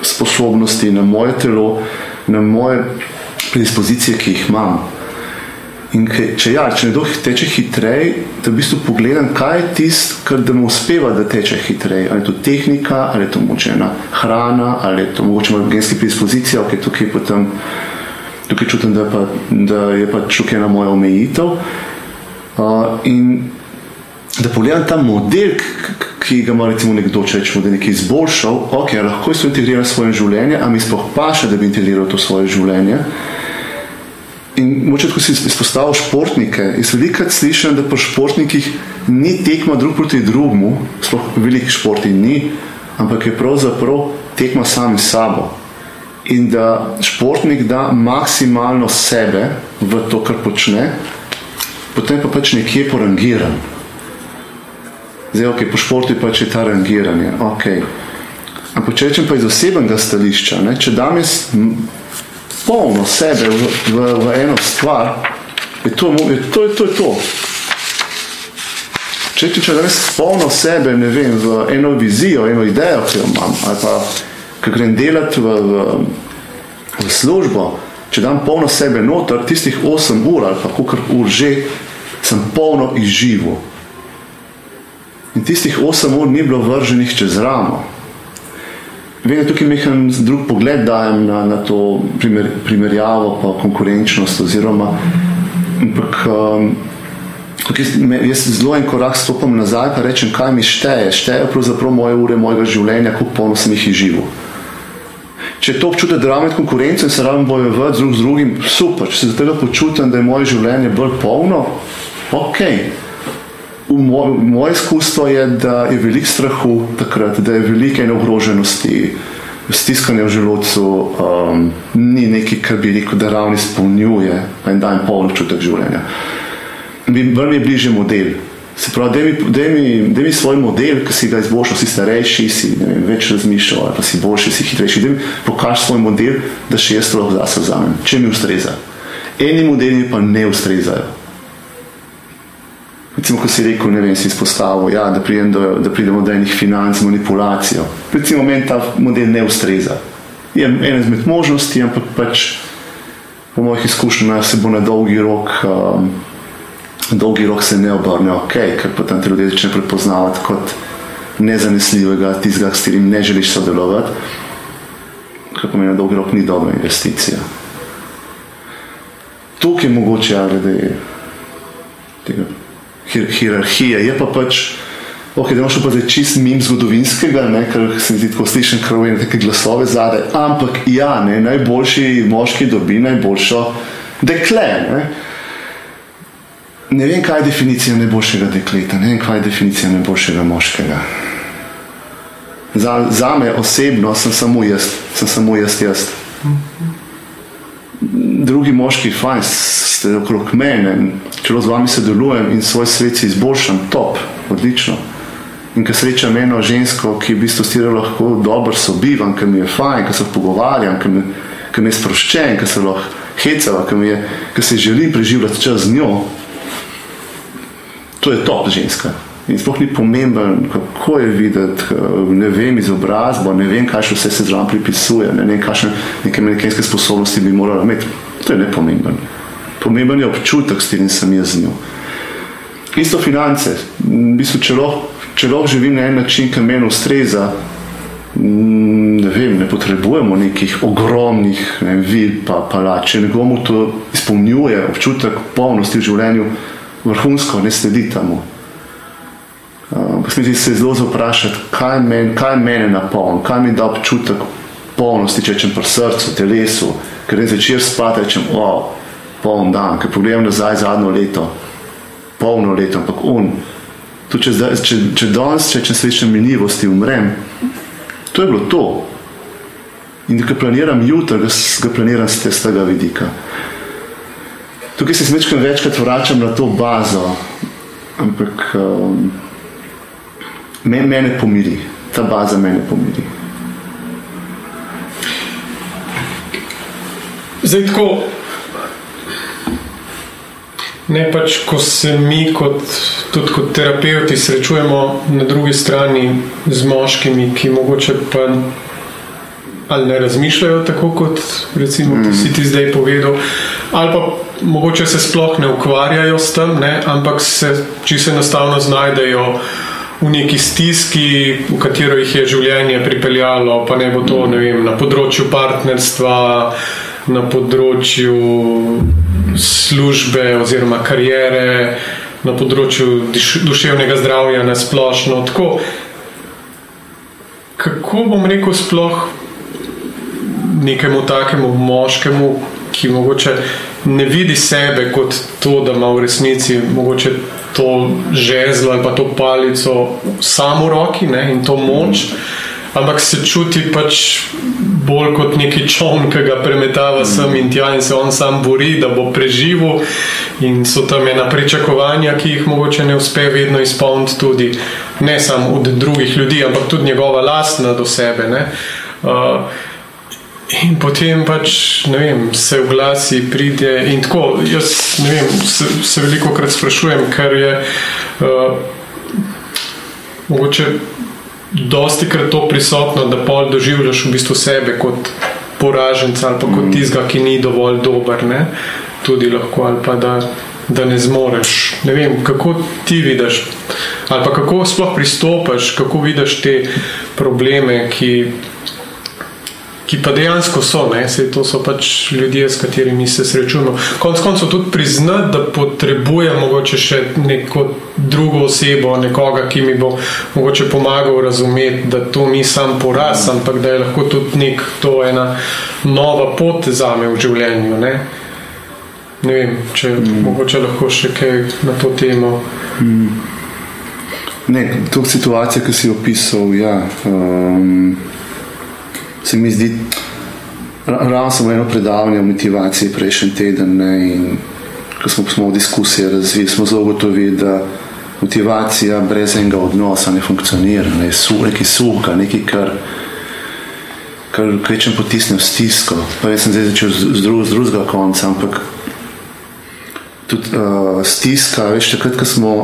sposobnosti, na moje telo, na moje predispozicije, ki jih imam. In ke, če, ja, če nekdo teče hitreje, da v bistvu pogledam, kaj je tisto, kar da mu uspeva, da teče hitreje. Ali je to tehnika, ali je to močena hrana, ali je to mogoče genska predispozicija, ki je tukaj potem tukaj čutim, da, pa, da je pač tukaj ena moja omejitev. Uh, in da pogledam ta model, ki ga ima recimo nekdo, če rečemo, da je nekaj izboljšal, ok, lahko je to integriral v svoje življenje, a mi sploh paše, da bi integriral to svoje življenje. In moče tako si izpostavil športnike. Jaz velikokrat slišim, da pri športnikih ni tekma drug proti drugmu, sploh velikih športih ni, ampak je pravzaprav tekma sami s sabo in da športnik da maksimalno sebe v to, kar počne, potem pa pač nekje porangiran. Zdaj, ok, po športu pač je ta rangiranje. Okay. Ampak če rečem pa iz osebnega stališča, ne, če dam jaz polno sebe v, v, v eno stvar, je to, je to, je to, je to. Če rečem, če dam jaz polno sebe, ne vem, v eno vizijo, eno idejo, ki jo imam, ali pa ki grem delati v, v, v službo, če dam polno sebe noter, tistih 8 ur ali pa kar ur že, sem polno izživo. In tistih 8 ur ni bilo vrženih čez ramo. Vem, da tukaj nekaj drug pogled dajem na, na to primer, primerjavo, pa konkurenčnost. Oziroma, ampak, um, jaz zelo en korak stopim nazaj in rečem, kaj mi šteje. Šteje pravzaprav moje ure mojega življenja, kako polno sem jih izživel če to občutim, da imam konkurenco in se rabim bojevati drug z drugim, super, če se zaradi tega počutim, da je moje življenje bolj polno, ok. V moj, moje izkustvo je, da je veliko strahu takrat, da je veliko ogroženosti, stiskanja v želodcu, um, ni nekaj, kar bi rekel, da ravni izpolnjuje en dan polno čutek življenja. Mi je bližje model, Se pravi, da mi, mi svoj model, ki si ga izboljšal, si starejši, si vem, več razmišljal, ali pa si boljši, si hitrejši. Da mi pokaži svoj model, da še jaz lahko zase vzamem, če mi ustreza. Eni modeli pa ne ustrezajo. Recimo, ko si rekel, ne vem, si izpostavil, ja, da, do, da pridemo do enih financ, manipulacijo. Recimo, meni ta model ne ustreza. Je ena izmed možnosti, ampak pač po mojih izkušnjah se bo na dolgi rok. Um, dolgi rok se ne obrne ok, ker potem te ljudje začne prepoznavati kot nezanesljivega, tistega, s katerim ne želiš sodelovati, kar pomeni, da dolgi rok ni dobra investicija. Tukaj je mogoče, ja, glede tega hier hierarhije, je pa pač, ok, da imaš pa zdaj čist mim zgodovinskega, ne, ker se mi zdi tako slišen, vem neke glasove zadaj, ampak ja, ne, najboljši moški dobi najboljšo dekle, ne. Ne vem, kaj je definicija najboljšega dekleta, ne vem, kaj je definicija najboljšega moškega. Za, za me osebno sem samo jaz, sem samo jaz. jaz. Drugi moški, fajn, ste okrog mene, če z vami sodelujem in svoj svet si izboljšam, top, odlično. In ko srečam eno žensko, ki v bistvu stira lahko dobro sobivam, ki mi je fajn, ki se pogovarjam, ki mi, ki mi je sproščen, ki se lahko hecava, ki, je, ki se želim preživljati čas z njo, to je top ženska. In sploh ni pomemben, kako je videti, ne vem, izobrazbo, ne vem, kaj še vse se zraven pripisuje, ne vem, kakšne neke amerikanske sposobnosti bi morala imeti. To je nepomemben. Pomemben je občutek, s katerim sem jaz z njo. Isto finance. V bistvu, če lahko, če lahko živim na en način, ki meni ustreza, ne vem, ne potrebujemo nekih ogromnih ne vem, vil, pa palač. Če nekomu to izpolnjuje občutek polnosti v življenju, vrhunsko, ne sledi temu. Uh, se zelo zaprašati, kaj, men, kaj mene napolni, kaj mi da občutek polnosti, če rečem pri srcu, telesu, ker ne začer spati, rečem, wow, poln dan, ker pogledam nazaj zadnjo leto, polno leto, ampak un. Tu, če, zdaj, če, če danes, če, če srečam minljivosti, umrem, to je bilo to. In da planiram jutro, ga, ga planiram z tega vidika. Tukaj se večkrat, večkrat vračam na to bazo, ampak um, me, mene pomiri, ta baza mene pomiri. Zdaj, tako, ne pač, ko se mi, kot, tudi kot terapeuti, srečujemo na drugi strani z moškimi, ki mogoče pa ali ne razmišljajo tako, kot recimo, mm. si ti zdaj povedal, ali pa mogoče se sploh ne ukvarjajo s tem, ne, ampak se čisto enostavno znajdejo. V neki stiski, v katero jih je življenje pripeljalo, pa ne bo to ne vem, na področju partnerstva, na področju službe oziroma karijere, na področju duševnega zdravja, na splošno. Tako, kako bom rekel, sploh nekemu takemu moškemu, ki mogoče ne vidi sebe kot to, da ima v resnici mogoče to žezlo ali pa to palico samo v roki ne, in to moč. Ampak se čuti pač bolj kot neki čovn, ki ga premetava mm. sem in tja in se on sam bori, da bo preživel. In so tam ena pričakovanja, ki jih mogoče ne uspe vedno izpolniti, tudi ne samo od drugih ljudi, ampak tudi njegova lastna do sebe. Uh, in potem pač vem, se v glasi pride. In tako, jaz vem, se, se veliko krat sprašujem, ker je uh, mogoče dosti krat to prisotno, da pol doživljaš v bistvu sebe kot poraženca ali pa kot mm. tizga, ki ni dovolj dober, ne? tudi lahko ali pa da, da ne zmoreš. Ne vem, kako ti vidiš ali pa kako sploh pristopaš, kako vidiš te probleme, ki ki pa dejansko so, Sej, to so pač ljudje, s katerimi se srečujemo. Konec koncev tudi priznati, da potrebujem mogoče še neko drugo osebo, nekoga, ki mi bo mogoče pomagal razumeti, da to ni sam poraz, ampak da je lahko tudi nek, to ena nova pot za me v življenju. Ne? Ne vem, če mm. mogoče lahko še kaj na to temo. Mm. Ne, to situacijo, ki si opisal, ja. Um, se mi zdi, ravno samo eno predavanje o motivaciji prejšnji teden. Ne, in ko smo, smo v diskusiji razvili, smo zelo gotovi, da motivacija brez enega odnosa ne funkcionira. Ne, su, neki suha, nekaj, kar. Kar rečem, potisnem stisko. Pa jaz sem zdaj začel z, drug, z drugega konca, ampak tudi uh, stiska, veš, takrat, ko smo,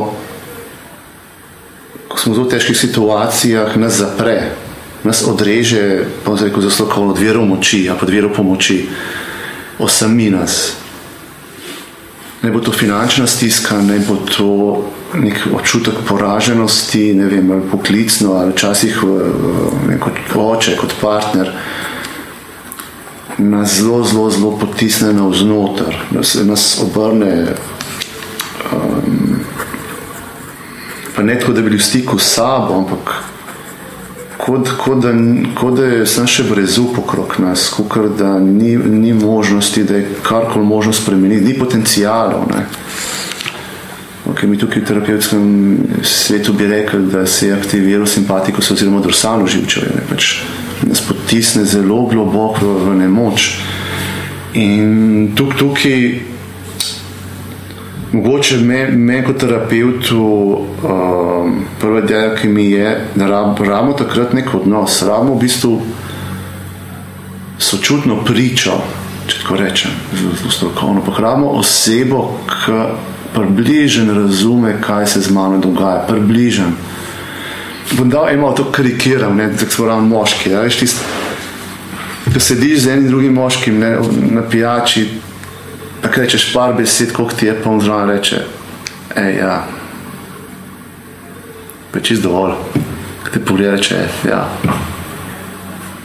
ko smo v zelo težkih situacijah, nas zapre nas odreže, pa zdaj rekel, zelo od vero moči, a pa vero pomoči, osami nas. Ne bo to finančna stiska, ne bo to nek občutek poraženosti, ne vem, ali poklicno, ali včasih kot oče, kot partner. Nas zelo, zelo, zelo potisne na vznoter, nas, nas obrne. Um, pa ne tako, da bi bili v stiku s sabo, ampak kot, kot, da, kot da je samo še brezu pokrok nas, kot da ni, ni možnosti, da je karkoli možno spremeniti, ni potencijalov. Okay, mi tukaj v terapevtskem svetu bi rekli, da se je aktiviral simpatikus oziroma dorsalo živčevje. Pač nas potisne zelo globoko v nemoč. In tuk, tukaj Mogoče me, me kot terapeutu, um, prva ideja, ki mi je, da rabimo takrat nek odnos, rabimo v bistvu sočutno pričo, če tako rečem, zelo strokovno. Pa rabimo osebo, ki približen razume, kaj se z mano dogaja, približen. Bom dal eno to karikiram, ne, da so ravno moški. Ja, veš, tist, ko sediš z enim drugim moškim ne, na pijači, Tako rečeš par besed, koliko ti je pa zraven reče, ej, ja, pa čist dovolj. Te pogleda, reče, ja,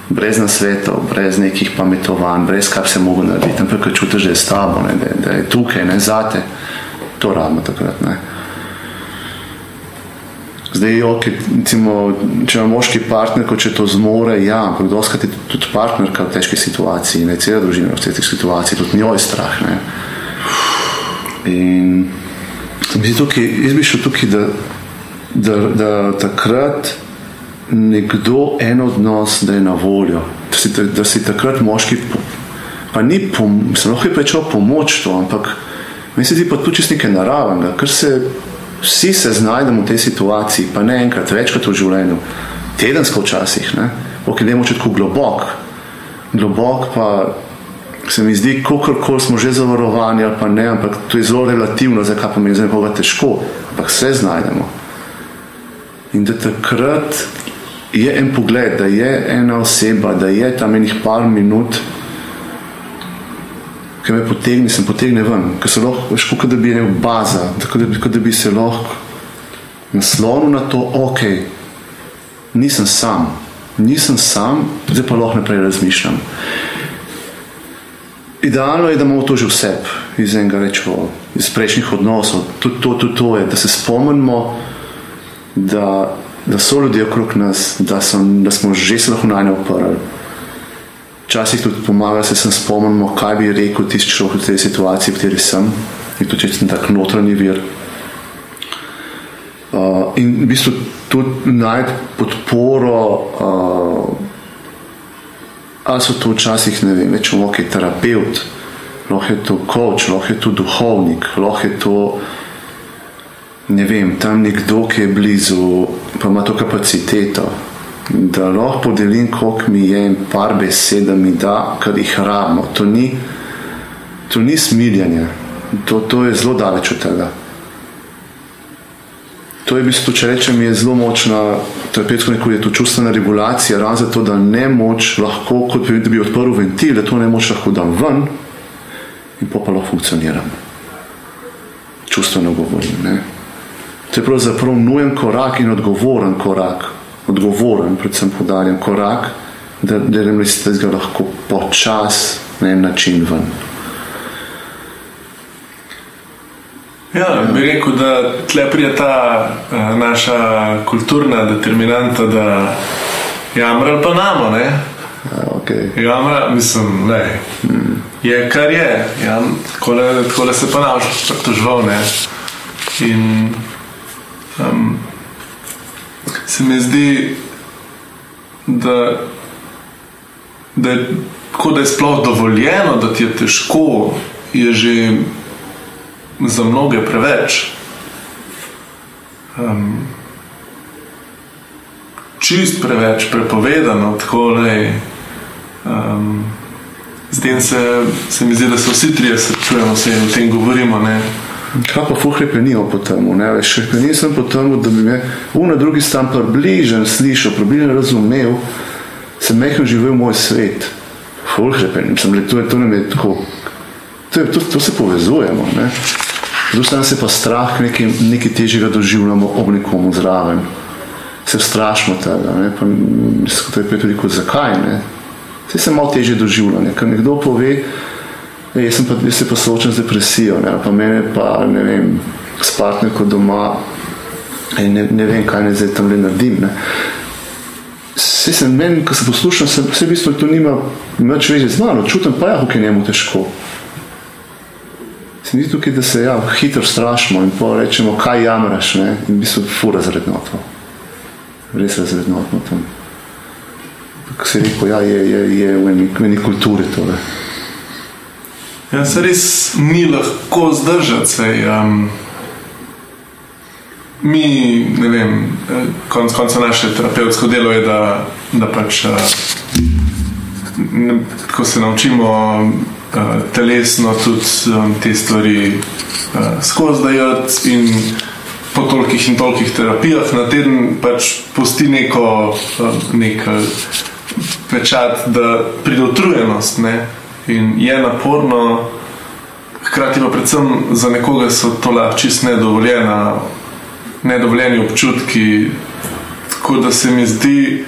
brez nasvetov, brez nekih pametovanj, brez kaj se mogo narediti, ampak čutiš, da je s tabo, ne, da, da je tukaj, ne zate. To rabimo takrat, ne. Zdaj, okay, recimo, če ima moški partner, če to zmore, ja, ampak doskrat je tudi partnerka v težki situaciji, ne cela družina v težki situaciji, tudi njo je strah. Ne. In bi tukaj, jaz bi šel tukaj, da, da, da takrat nekdo, en od nas, da je na voljo, da si, da si takrat moški, pa ni, pom, se lahko je prečal pomoč to, ampak meni se zdi pa tu čist nekaj naravnega, ker se vsi se znajdemo v tej situaciji, pa ne enkrat, večkrat v življenju, tedensko včasih, ne, ok, idemo če tako globok, globok pa se mi zdi, kako smo že zavarovani ali pa ne, ampak to je zelo relativno, zakaj pa mi je nekoga težko, ampak se znajdemo. In da takrat je en pogled, da je ena oseba, da je tam enih par minut, ki me potegne, sem potegne ven, ker se lahko, veš, kot da bi imel baza, tako da, da bi se lahko naslonil na to, ok, nisem sam, nisem sam, zdaj pa lahko naprej razmišljam. Idealno je, da imamo to že vse, iz enega rečeva, iz prejšnjih odnosov. Tudi to, to, to je, da se spomnimo, da, da so ljudje okrog nas, da, sem, da smo že se lahko na nje oprli. Včasih tudi pomaga, da se spomnimo, kaj bi rekel tisti človek v tej situaciji, v kateri sem, in tudi če sem tak notranji vir. Uh, in v bistvu tudi najti podporo. Uh, ali so to včasih ne vem, več lahko je terapeut, lahko je to coach, lahko je to duhovnik, lahko je to ne vem, tam nekdo, ki je blizu, pa ima to kapaciteto. Da lahko podelim, koliko mi je in par besed, da mi da, kar jih rabimo. To ni, to ni smiljanje, to, to je zelo daleč od tega. To je v bistvu, če rečem, je zelo močna terapevtska neko je to čustvena regulacija, ravno zato, da ne moč lahko, kot bi, da bi odprl ventil, da to ne moč lahko dam ven in pa lahko funkcioniram. Čustveno govorim. Ne? To je pravzaprav nujen korak in odgovoren korak, odgovoren, predvsem podarjam korak, da, da, da, da ga lahko počas na en način ven. Ja, bi rekel, da tle prije ta uh, naša kulturna determinanta, da jamra pa namo, ne? Ja, okay. Jamra, mislim, ne. Hmm. Je kar je, ja, tako da se pa naš pritožval, ne. In um, se mi zdi, da, da je tako, da je sploh dovoljeno, da ti je težko, je že za mnoge preveč. Um, čist preveč, prepovedano, tako da um, zdaj se, se mi zdi, da se vsi trije srečujemo, vse o tem govorimo. Ne. Kaj pa fuhrepenijo po tem? Še nisem po tem, da bi me v na drugi stran približen slišal, približen razumel, sem mehko živel moj svet. Fuhrepenijo, sem rekel, to, to ne je tako. To, to, to se povezujemo. Ne. Zdaj se pa strah nekaj, nekaj težjega doživljamo ob nekomu zraven. Se strašimo tega, ne, pa to je tudi kot zakaj, ne. Vse se malo težje doživljanje, ker nekdo pove, jaz, pa, jaz se pa soočam z depresijo, ne, pa mene pa, ne vem, s partnerko doma, ne, ne vem, kaj ne zdaj tam le naredim, ne. Vse se meni, ko se poslušam, se, vse v bistvu to nima več veze z mano, čutim pa ja, kako je njemu težko. Se ni tukaj, da se ja, hitro strašimo in pa rečemo, kaj jamraš, ne? in bi se fura zrednotno. Res razrednotno tam. Kako se rekel, ja, je, je, je v eni, v eni kulturi to. Ja, se res ni lahko zdržati se. Um, mi, ne vem, konc konca naše terapevtsko delo je, da, da pač, uh, ne, ko se naučimo uh, telesno tudi um, te stvari uh, skozi dajati in po tolikih in tolikih terapijah na teden pač pusti neko uh, nek pečat, da ne? In je naporno, hkrati pa predvsem za nekoga so to lahko čist nedovoljena, nedovoljeni občutki, tako da se mi zdi,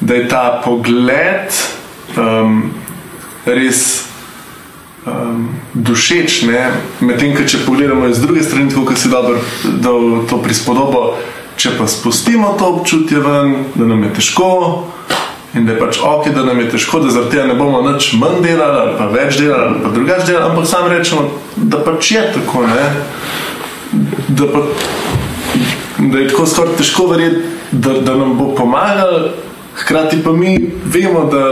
da je ta pogled um, res um, dušeč, medtem če pogledamo iz druge strani, tako si dobro dal to prispodobo, če pa spustimo to občutje ven, da nam je težko In da je pač ok, da nam je težko, da zaradi tega ne bomo več manj delali, ali pa več delali, ali pa drugače delali, ampak sam rečemo, da pač je tako. Ne? Da, pa, da je tako skoraj težko verjeti, da, da nam bo pomagal, hkrati pa mi vemo, da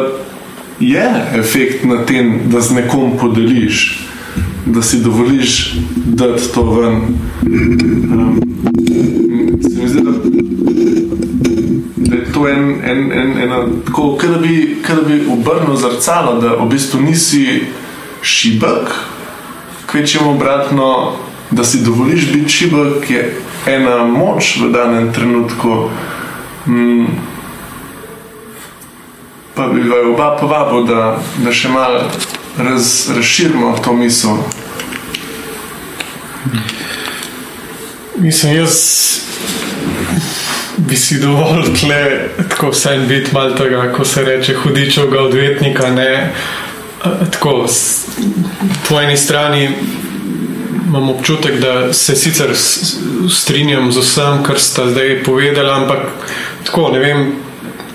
je efekt na tem, da z nekom podeliš, da si dovoliš dati to ven. Um, se mi zdi, da da je to en, en, en, ena, tako, kar bi, bi obrnil zrcalo, da v bistvu nisi šibek, kvečemo obratno, da si dovoliš biti šibek, je ena moč v danem trenutku. Mm. Pa bi ga oba povabil, da, da še malo raz, razširimo to misel. Mislim, jaz bi si dovolj tle, tako vsem biti malo tega, ko se reče hudičovega odvetnika. Ne? Tako, po eni strani imam občutek, da se sicer strinjam z vsem, kar sta zdaj povedali, ampak tako ne vem.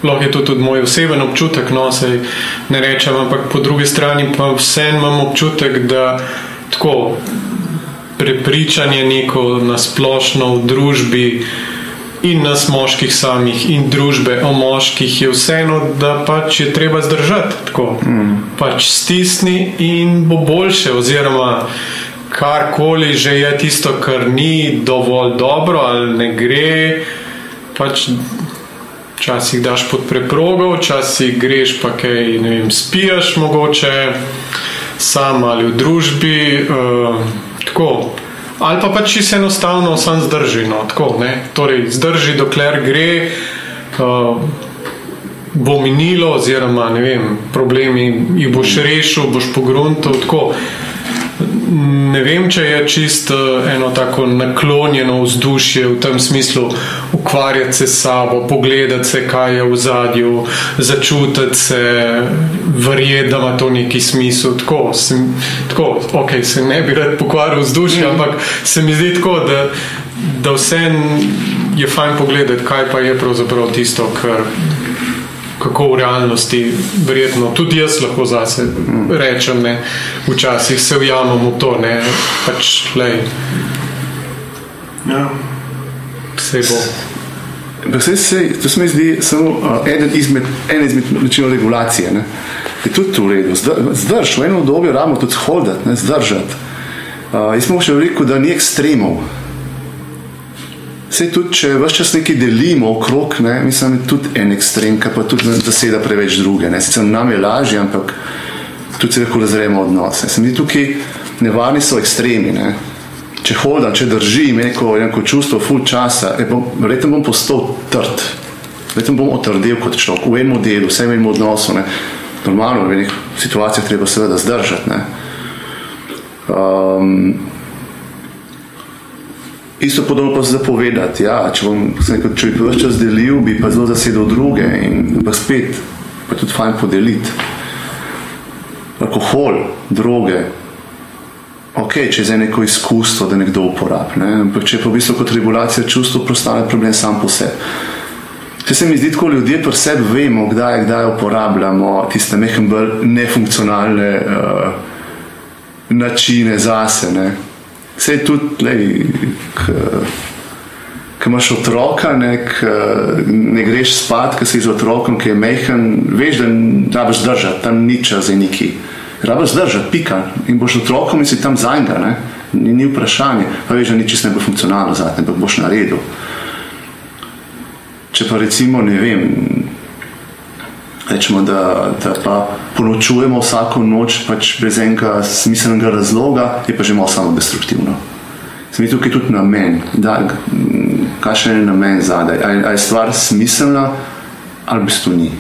Lahko je to tudi moj oseben občutek, no se ne rečem, ampak po drugi strani pa vseeno imam občutek, da tako prepričanje neko nasplošno v družbi, uh, in nas moških samih, in družbe o moških, je vseeno, da pač je treba zdržati tako. Mm. Pač stisni in bo boljše, oziroma karkoli že je tisto, kar ni dovolj dobro ali ne gre. Pač Včasih daš pod preprogo, včasih greš pa kaj, ne vem, spijaš mogoče, sam ali v družbi. Uh, tako, ali pa pač čisto enostavno sam zdrži. No, tako, torej, zdrži, dokler gre, uh, bo minilo, oziroma vem, problemi jih boš rešil, boš pogruntil ne vem, če je čisto eh, eno tako naklonjeno vzdušje v tem smislu, ukvarjati se s sabo, pogledati se, kaj je v zadju, začutiti se, verjeti, da ima to neki smisel. Tako, sem, tako ok, se ne bi rad pokvaril vzdušje, mm. ampak se mi zdi tako, da, da vse je fajn pogledati, kaj pa je pravzaprav tisto, kar kako v realnosti, verjetno tudi jaz lahko zase rečem, ne, včasih se ujamem v to, ne, pač le. Ja. Vse bo. Vse se, to se mi zdi samo uh, eden izmed, en izmed načinov regulacije. Ne. Je tudi v redu. Zdrž, v eno obdobje ramo tudi hoditi, zdržati. Uh, jaz smo še veliko, da ni ekstremov. Vse tudi, če vse čas nekaj delimo okrog, ne, mislim, da je tudi en ekstrem, ki pa tudi zaseda preveč druge. Ne. Sicer nam je lažje, ampak tudi se lahko razremo odnose. Se mi tukaj nevarni so ekstremi. Ne. Če hodam, če držim neko, neko čustvo, full časa, verjetno bom postal trd. Verjetno bom otrdel kot človek v enem delu, vsem enem odnosu. Ne. Normalno, v nekih situacijah treba seveda zdržati. Um, Isto podobno pa se zapovedati. Ja, če, bom, nekaj, če bi vse čas delil, bi pa zelo zasedel druge in pa spet, pa tudi fajn podeliti. Alkohol, droge, ok, če je za neko izkustvo, da nekdo uporablja. Ne? Ampak če pa v bistvu kot regulacija čustva, postane problem sam po sebi. Če se mi zdi, da ljudje pri sebi vemo, kdaj, kdaj uporabljamo tiste mehke, bolj nefunkcionalne uh, načine zase. Ne? Vse je tudi, ki imaš otroka, ne, ne greš spat, ki si z otrokom, ki je mehen, veš, da ne rabiš držati, tam ni čas za neki. Rabiš držati, pika. In boš otrokom in si tam zajnga, ni, ni vprašanje. Pa veš, da ni čisto ne bo funkcionalno za te, ampak boš naredil. Če pa recimo, ne vem, rečemo, da, da pa ponočujemo vsako noč pač brez enega smiselnega razloga, je pa že malo samo destruktivno. Sem videl tukaj tudi namen, da kakšen je namen zadaj, ali, ali je stvar smiselna ali v bistvu ni.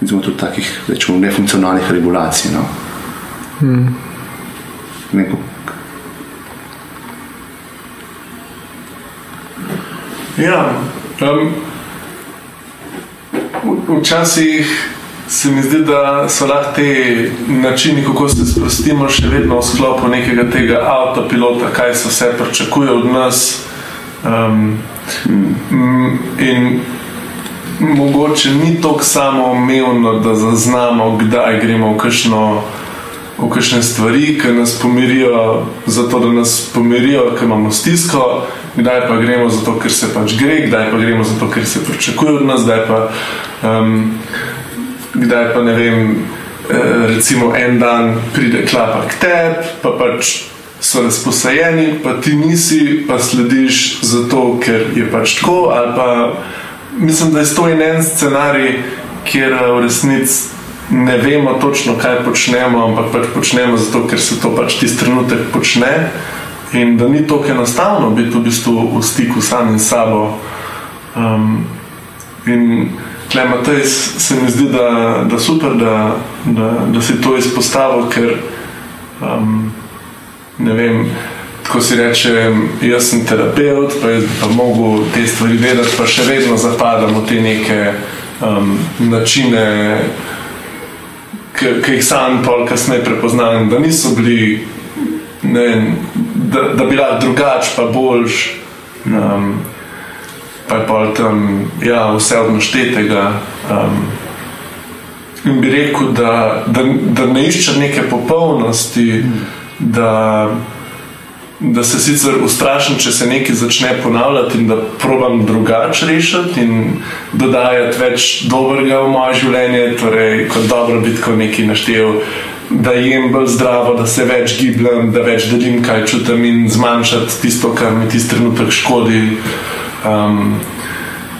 Vidimo tudi takih, rečemo, nefunkcionalnih regulacij. No. Hmm. Neko, Ja, um, včasih se mi zdi, da so lahko ti načini, kako se sprostimo, še vedno v sklopu nekega tega avtopilota, kaj se vse pričakuje od nas. Um, in mogoče ni tako samoumevno, da zaznamo, kdaj gremo v kakšno. V kakšne stvari, ki nas pomirijo, zato da nas pomirijo, ker imamo stisko, kdaj pa gremo zato, ker se pač gre, kdaj pa gremo zato, ker se pričakuje od nas, kdaj pa, um, kdaj pa ne vem, eh, recimo en dan pride klapa k tebi, pa pač so razposajeni, pa ti nisi, pa slediš zato, ker je pač tako. Pa, mislim, da je to en scenarij, kjer v resnici ne vemo točno, kaj počnemo, ampak pač počnemo zato, ker se to pač tisti trenutek počne. In da ni tako enostavno biti v bistvu v stiku samim sabo. Um, in klematej se mi zdi, da, da super, da, da, da si to izpostavil, ker um, ne vem. Ko si reče, jaz sem terapeut, pa pa mogo te stvari vedeti, pa še vedno zapadamo v te neke um, načine, ki jih sam pol kasneje prepoznam, da niso bili, ne, da, da bi lahko drugač, pa boljš. Um, pa je pol tam ja, vse odnoštetega. Um, in bi rekel, da, da, da ne išče neke popolnosti. Mm da, da se sicer ustrašim, če se nekaj začne ponavljati in da probam drugače rešiti in dodajati več dobrega v moje življenje, torej kot dobro biti, ko nekaj naštel. Da jem bolj zdravo, da se več gibljem, da več delim, kaj čutim, in zmanjšati tisto, kar mi tisti trenutek škodi. Um,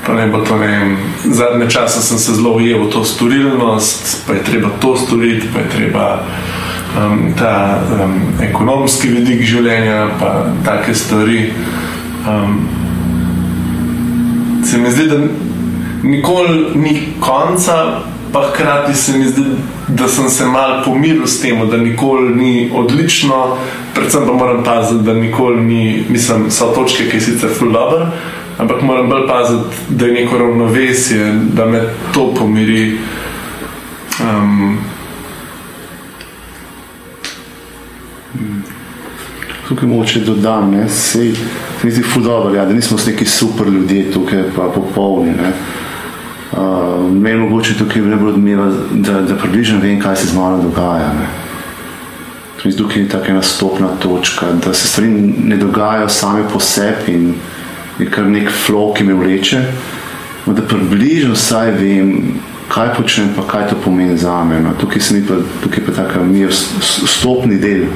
ne to, ne Zadnje čase sem se zelo ujel v to storilnost, pa je treba to storiti, pa je treba um, ta um, ekonomski vidik življenja, pa take stvari. Um, se mi zdi, da nikoli ni konca, pa hkrati se mi zdi, da sem se mal pomiril s tem, da nikoli ni odlično, predvsem pa moram paziti, da nikoli ni, mislim, so točke, ki je sicer full dobro. Ampak moram bolj paziti, da je neko ravnovesje, da me to pomiri. Um, tukaj moče dodam, ne, sej, se mi zdi fudobar, ja, da nismo neki super ljudje tukaj, pa popolni, ne. Uh, meni mogoče tukaj ne bo odmeva, da, da približno vem, kaj se z mano dogaja, ne. Se mi zdi tukaj taka nastopna točka, da se stvari ne dogajajo same po sebi in je kar nek flow, ki me vleče, da približno vsaj vem, kaj počnem, pa kaj to pomeni za me. No. Tukaj, pa, tukaj pa taka mir, stopni del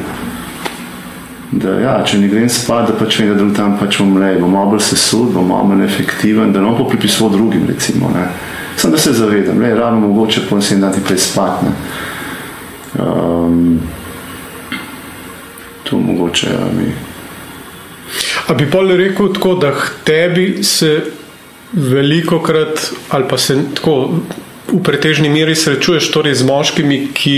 da ja, če ne grem spat, da pač vem, da tam pač umre, bom malo bolj sesud, bom malo manj efektiven, da ne bom pripisoval drugim, recimo. Ne. Sem da se zavedam, da je ravno mogoče po vsem dati prej spat. Ne. Um, to mogoče ja, mi. A bi pa rekel tako, da tebi se veliko krat ali pa se tako v pretežni meri srečuješ torej z moškimi, ki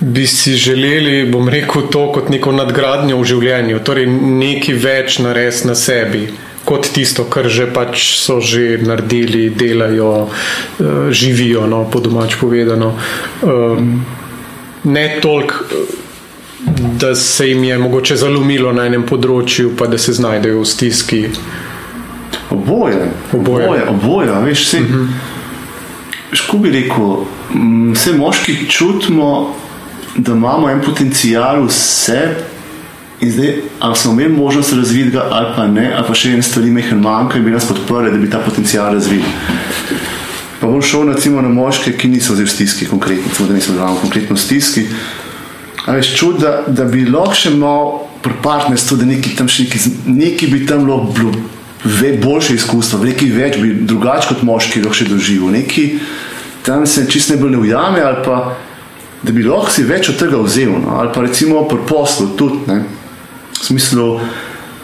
bi si želeli, bom rekel, to kot neko nadgradnjo v življenju, torej nekaj več narediti na sebi. Kot tisto, kar že pač so že naredili, delajo, uh, živijo, no, po domač povedano. Um, ne toliko, da se jim je mogoče zalomilo na enem področju, pa da se znajdejo v stiski. Oboje, oboje, oboje, oboje veš, vse. Uh -huh. Ško bi rekel, vse moški čutimo da imamo en potencial vse. In zdaj, ali smo imeli možnost razviti ga, ali pa ne, ali pa še en stvari mehen manjka in bi nas podprli, da bi ta potencial razvili. Pa bom šel recimo, na moške, ki niso zdaj v stiski, konkretno, da niso zelo konkretno v stiski. Ali je čud, da, da bi lahko še malo pri partnerstvu, da neki tam še neki, neki bi tam lahko bilo ve, boljše izkustvo, neki več bi drugače kot moški lahko še doživel, neki tam se čist ne bolj ne ujame ali pa da bi lahko si več od tega vzel, no? ali pa recimo pri poslu, tudi ne? v smislu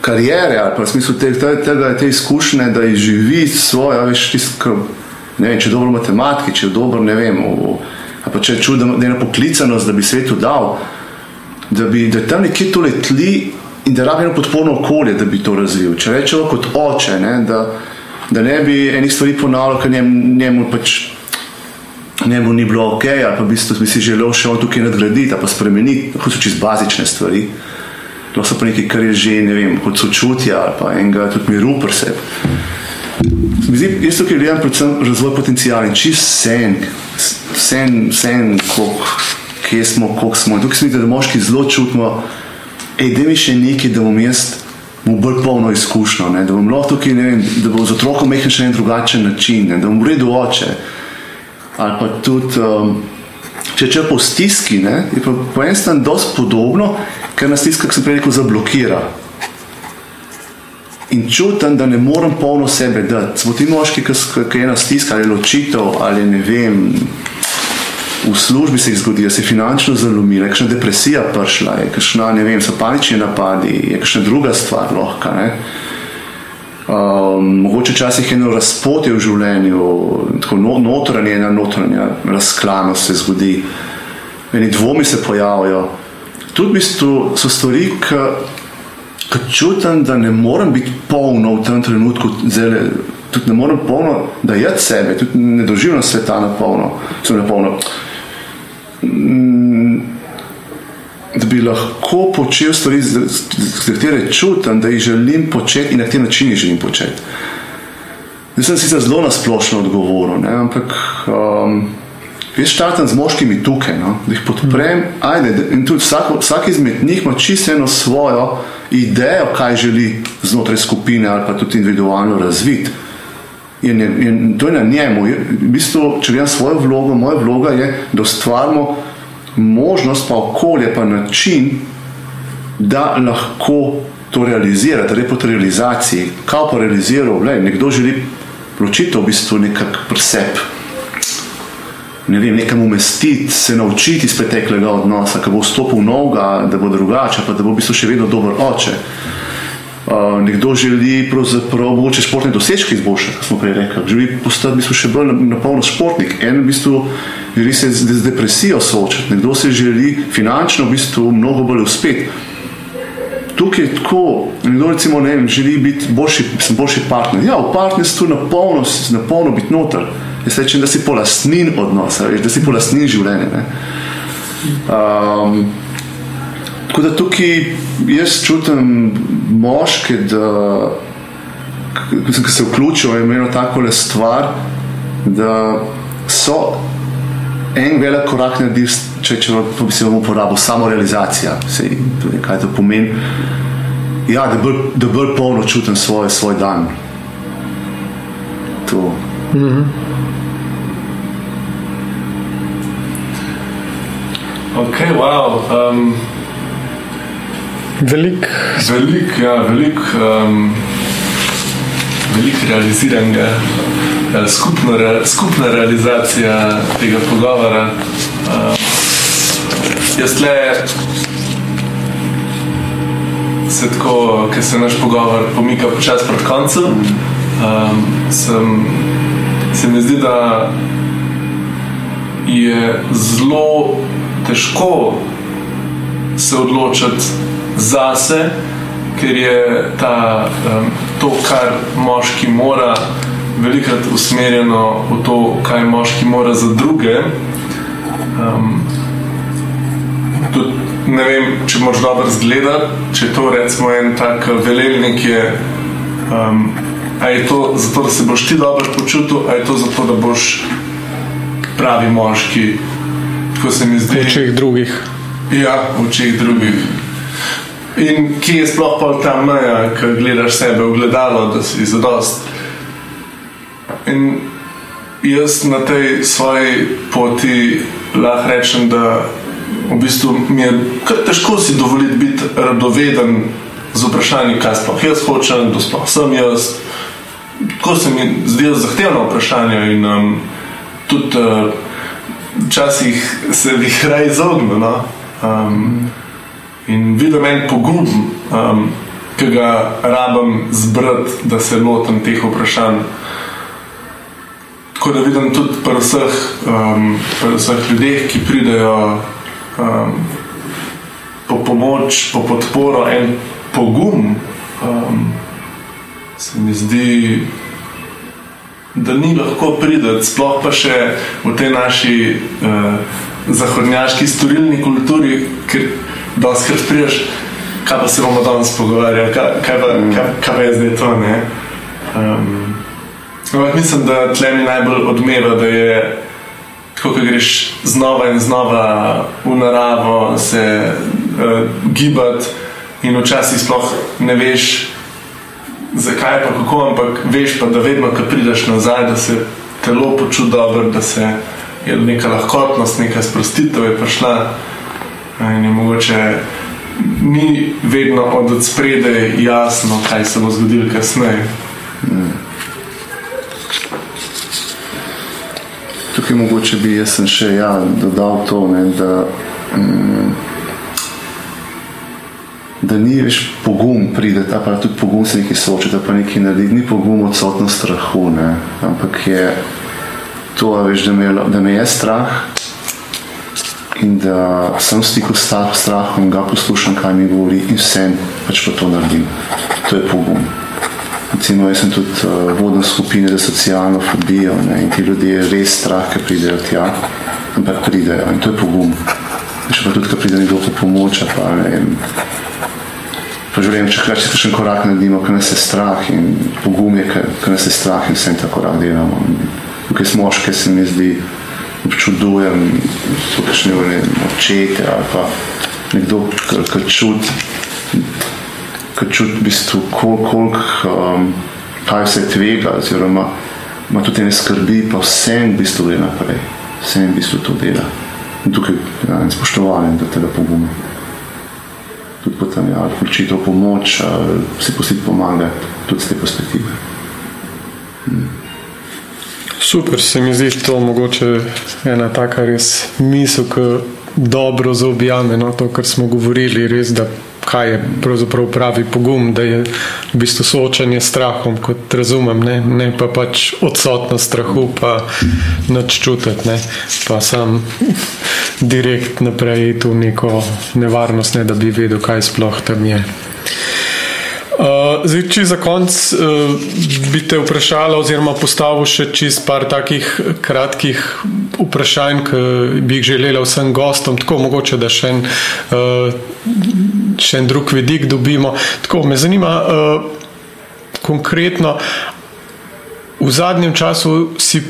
karijere, ali pa v smislu te, te, tega, te izkušnje, da izživi svoje, veš, tisto, ne vem, če je dobro v matematiki, če je dobro, ne vem, v, ali pa če je čudno, da je ena poklicanost, da bi svetu dal, da bi da tam nekje tole tli in da rabi eno podporno okolje, da bi to razvil. Če rečemo kot oče, ne? Da, da ne bi enih stvari ponavljal, ker njemu, njemu pač njemu ni bilo ok, ali pa v bistvu bi si želel še on tukaj nadgraditi, pa spremeniti, lahko so čisto bazične stvari. To so pa nekaj, kar je že, ne vem, kot sočutje ali pa enega tudi miru pri sebi. Zdi, jaz tukaj gledam predvsem razvoj potencijala in čist sen, sen, sen koliko, kje smo, koliko smo. In tukaj se mi da moški zelo čutimo, ej, da mi še nekaj, da bom jaz mu bolj polno izkušnjo, ne? da bom lahko tukaj, ne vem, da bom z otrokom mehal še en drugačen način, ne? da bom v redu oče. Ali pa tudi, um, če če po stiski, ne? je pa po enem strani dosti podobno, ker nas stiska, kot sem prej rekel, zablokira. In čutim, da ne morem polno sebe dati. Smo ti moški, ki je ena stiska ali ločitev ali ne vem, v službi se jih zgodi, da se je finančno zalomila, kakšna depresija prišla, je kakšna, ne vem, so panični napadi, je kakšna druga stvar lahko. Um, mogoče včasih je eno razpotje v življenju, tako no, notranje, ena notranja razklanost se zgodi, eni dvomi se pojavijo. Tudi v bistvu so stvari, ki čutim, da ne morem biti polno v tem trenutku, zelo, tudi ne morem polno, da jaz sebe, tudi ne doživljam sveta na polno, sem na polno. Mm, da bi lahko počel stvari, za katere čutim, da jih želim početi in na te način jih želim početi. Jaz sem sicer zelo nasplošno odgovoril, ne, ampak um, jaz štartam z moškimi tukaj, no, da jih podprem. Ajde, in tudi vsak, vsak izmed njih ima čisto eno svojo idejo, kaj želi znotraj skupine ali pa tudi individualno razviti. In, in to je na njemu. V bistvu, če gledam svojo vlogo, moja vloga je, da ustvarimo možnost, pa okolje, pa način, da lahko to realizira, je po realizaciji. Kaj pa realiziral, Lej, nekdo želi ločitev v bistvu nekak presep. Ne vem, nekam umestiti, se naučiti iz preteklega odnosa, ki bo vstopil v noga, da bo drugače, pa da bo v bistvu še vedno dober oče. Uh, nekdo želi pravzaprav mogoče športne dosežke izboljšati, kot smo prej rekli, želi postati v bistvu še bolj napolno športnik. En v bistvu želi se z, depresijo soočati, nekdo se želi finančno v bistvu mnogo bolj uspeti. Tukaj je tako, nekdo recimo ne vem, želi biti boljši, boljši partner. Ja, v partnerstvu na polno, na polno biti noter. Jaz rečem, da si polastnin odnosa, da si polastnin življenja. Um, Tako da tukaj jaz čutim moške, da ki se vključijo in imajo tako le stvar, da so en velik korak naredili, če, če bi se vam uporabil, samo realizacija. Sej, kaj to pomeni? Ja, da bolj, da bolj polno čutim svoj, svoj dan. To. Mm -hmm. Ok, wow. Um, Veliko. Veliko, ja, veliko um, velik realiziranega, skupno, re, skupna realizacija tega pogovora. Uh, jaz le se tako, ker se naš pogovor pomika počasi proti koncu, um, sem, se mi zdi, da je zelo težko se odločiti zase, ker je ta, um, to, kar moški mora, velikokrat usmerjeno v to, kaj moški mora za druge. Um, tudi, ne vem, če moš dobro zgledati, če to recimo en tak velelnik je. Um, A je to zato, da se boš ti dobro počutil, ali je to zato, da boš pravi moški? Tako se mi zdi. V očeh drugih. Ja, v očeh drugih. In kje je sploh ta meja, ki gledaš sebe v gledalo, da si zadost. In jaz na tej svoji poti lahko rečem, da v bistvu mi je kar težko si dovoliti biti radoveden z vprašanjem, kaj sploh jaz hočem, kdo sploh sem jaz. Tako se mi zdijo zahtevno vprašanje in um, tudi uh, včasih se bi jih raje izognil. No? Um, In vidim en pogum, um, ki ga rabim zbrati, da se lotim teh vprašanj. Tako da vidim tudi pri vseh, um, pri vseh ljudeh, ki pridejo um, po pomoč, po podporo, en pogum. Um, se mi zdi, da ni lahko priti, sploh pa še v tej naši uh, zahodnjaški storilni kulturi. Ker, da skrat priješ, kaj pa se bomo danes pogovarjali, kaj, kaj, pa, kaj, kaj pa je zdaj to. Um, Ampak mislim, da tle mi najbolj odmeva, da je tako, ko greš znova in znova v naravo, se uh, gibati in včasih sploh ne veš, zakaj pa kako, ampak veš pa, da vedno, ko prideš nazaj, da se telo počuti dobro, da se je neka lahkotnost, neka sprostitev je prišla in je mogoče. Ni vedno od spredaj jasno, kaj se bo zgodilo kasneje. Mm. Tukaj mogoče bi jaz še ja, dodal to, ne, da, mm, da ni več pogum pride, ta pa tudi pogum se nekaj soči, da pa nekaj naredi, ni pogum odsotno strahu, ne, ampak je to, veš, da, me, da me je strah in da sem v stiku s strahom, ga poslušam, kaj mi govori in vsem pač pa to naredim. To je pogum. Recimo, jaz sem tudi uh, vodna skupina za socialno fobijo ne, in ti ljudje je res strah, ker pridejo tja, ampak pridejo in to je pogum. Še pa tudi, ko pride nekdo po pomoč, pa ne vem. Pa želim, če hkrati še en korak naredimo, ker nas je strah in pogum je, ker nas je strah in vsem ta korak delamo. Tukaj smo moške, se mi zdi, občudujem, so kakšne očete ali pa nekdo, ki čuti ki čuti, v bistvu, koliko, kolik, um, kaj se tvega, oziroma ima tudi ne skrbi, pa vsem v bistvu gre naprej, vsem v bistvu to dela. In tukaj je ja, spoštovanje do tega poguma. Tudi potem, ja, vključitev pomoč, si posebej pomaga, tudi z te perspektive. Hmm. Super, se mi zdi to mogoče ena taka res misel, ki dobro zaobjame no, to, kar smo govorili, res da kaj je pravzaprav pravi pogum, da je v bistvu soočanje s strahom, kot razumem, ne, ne pa pač odsotnost strahu, pa noč čutiti, ne, pa sam direkt naprej tu neko nevarnost, ne, da bi vedel, kaj sploh tam je. Uh, zdaj, če za konec uh, bi te vprašala, oziroma postavil še čist par takih kratkih vprašanj, ki bi jih želela vsem gostom, tako mogoče, da še en, uh, še en drug vidik dobimo. Tako me zanima uh, konkretno, v zadnjem času si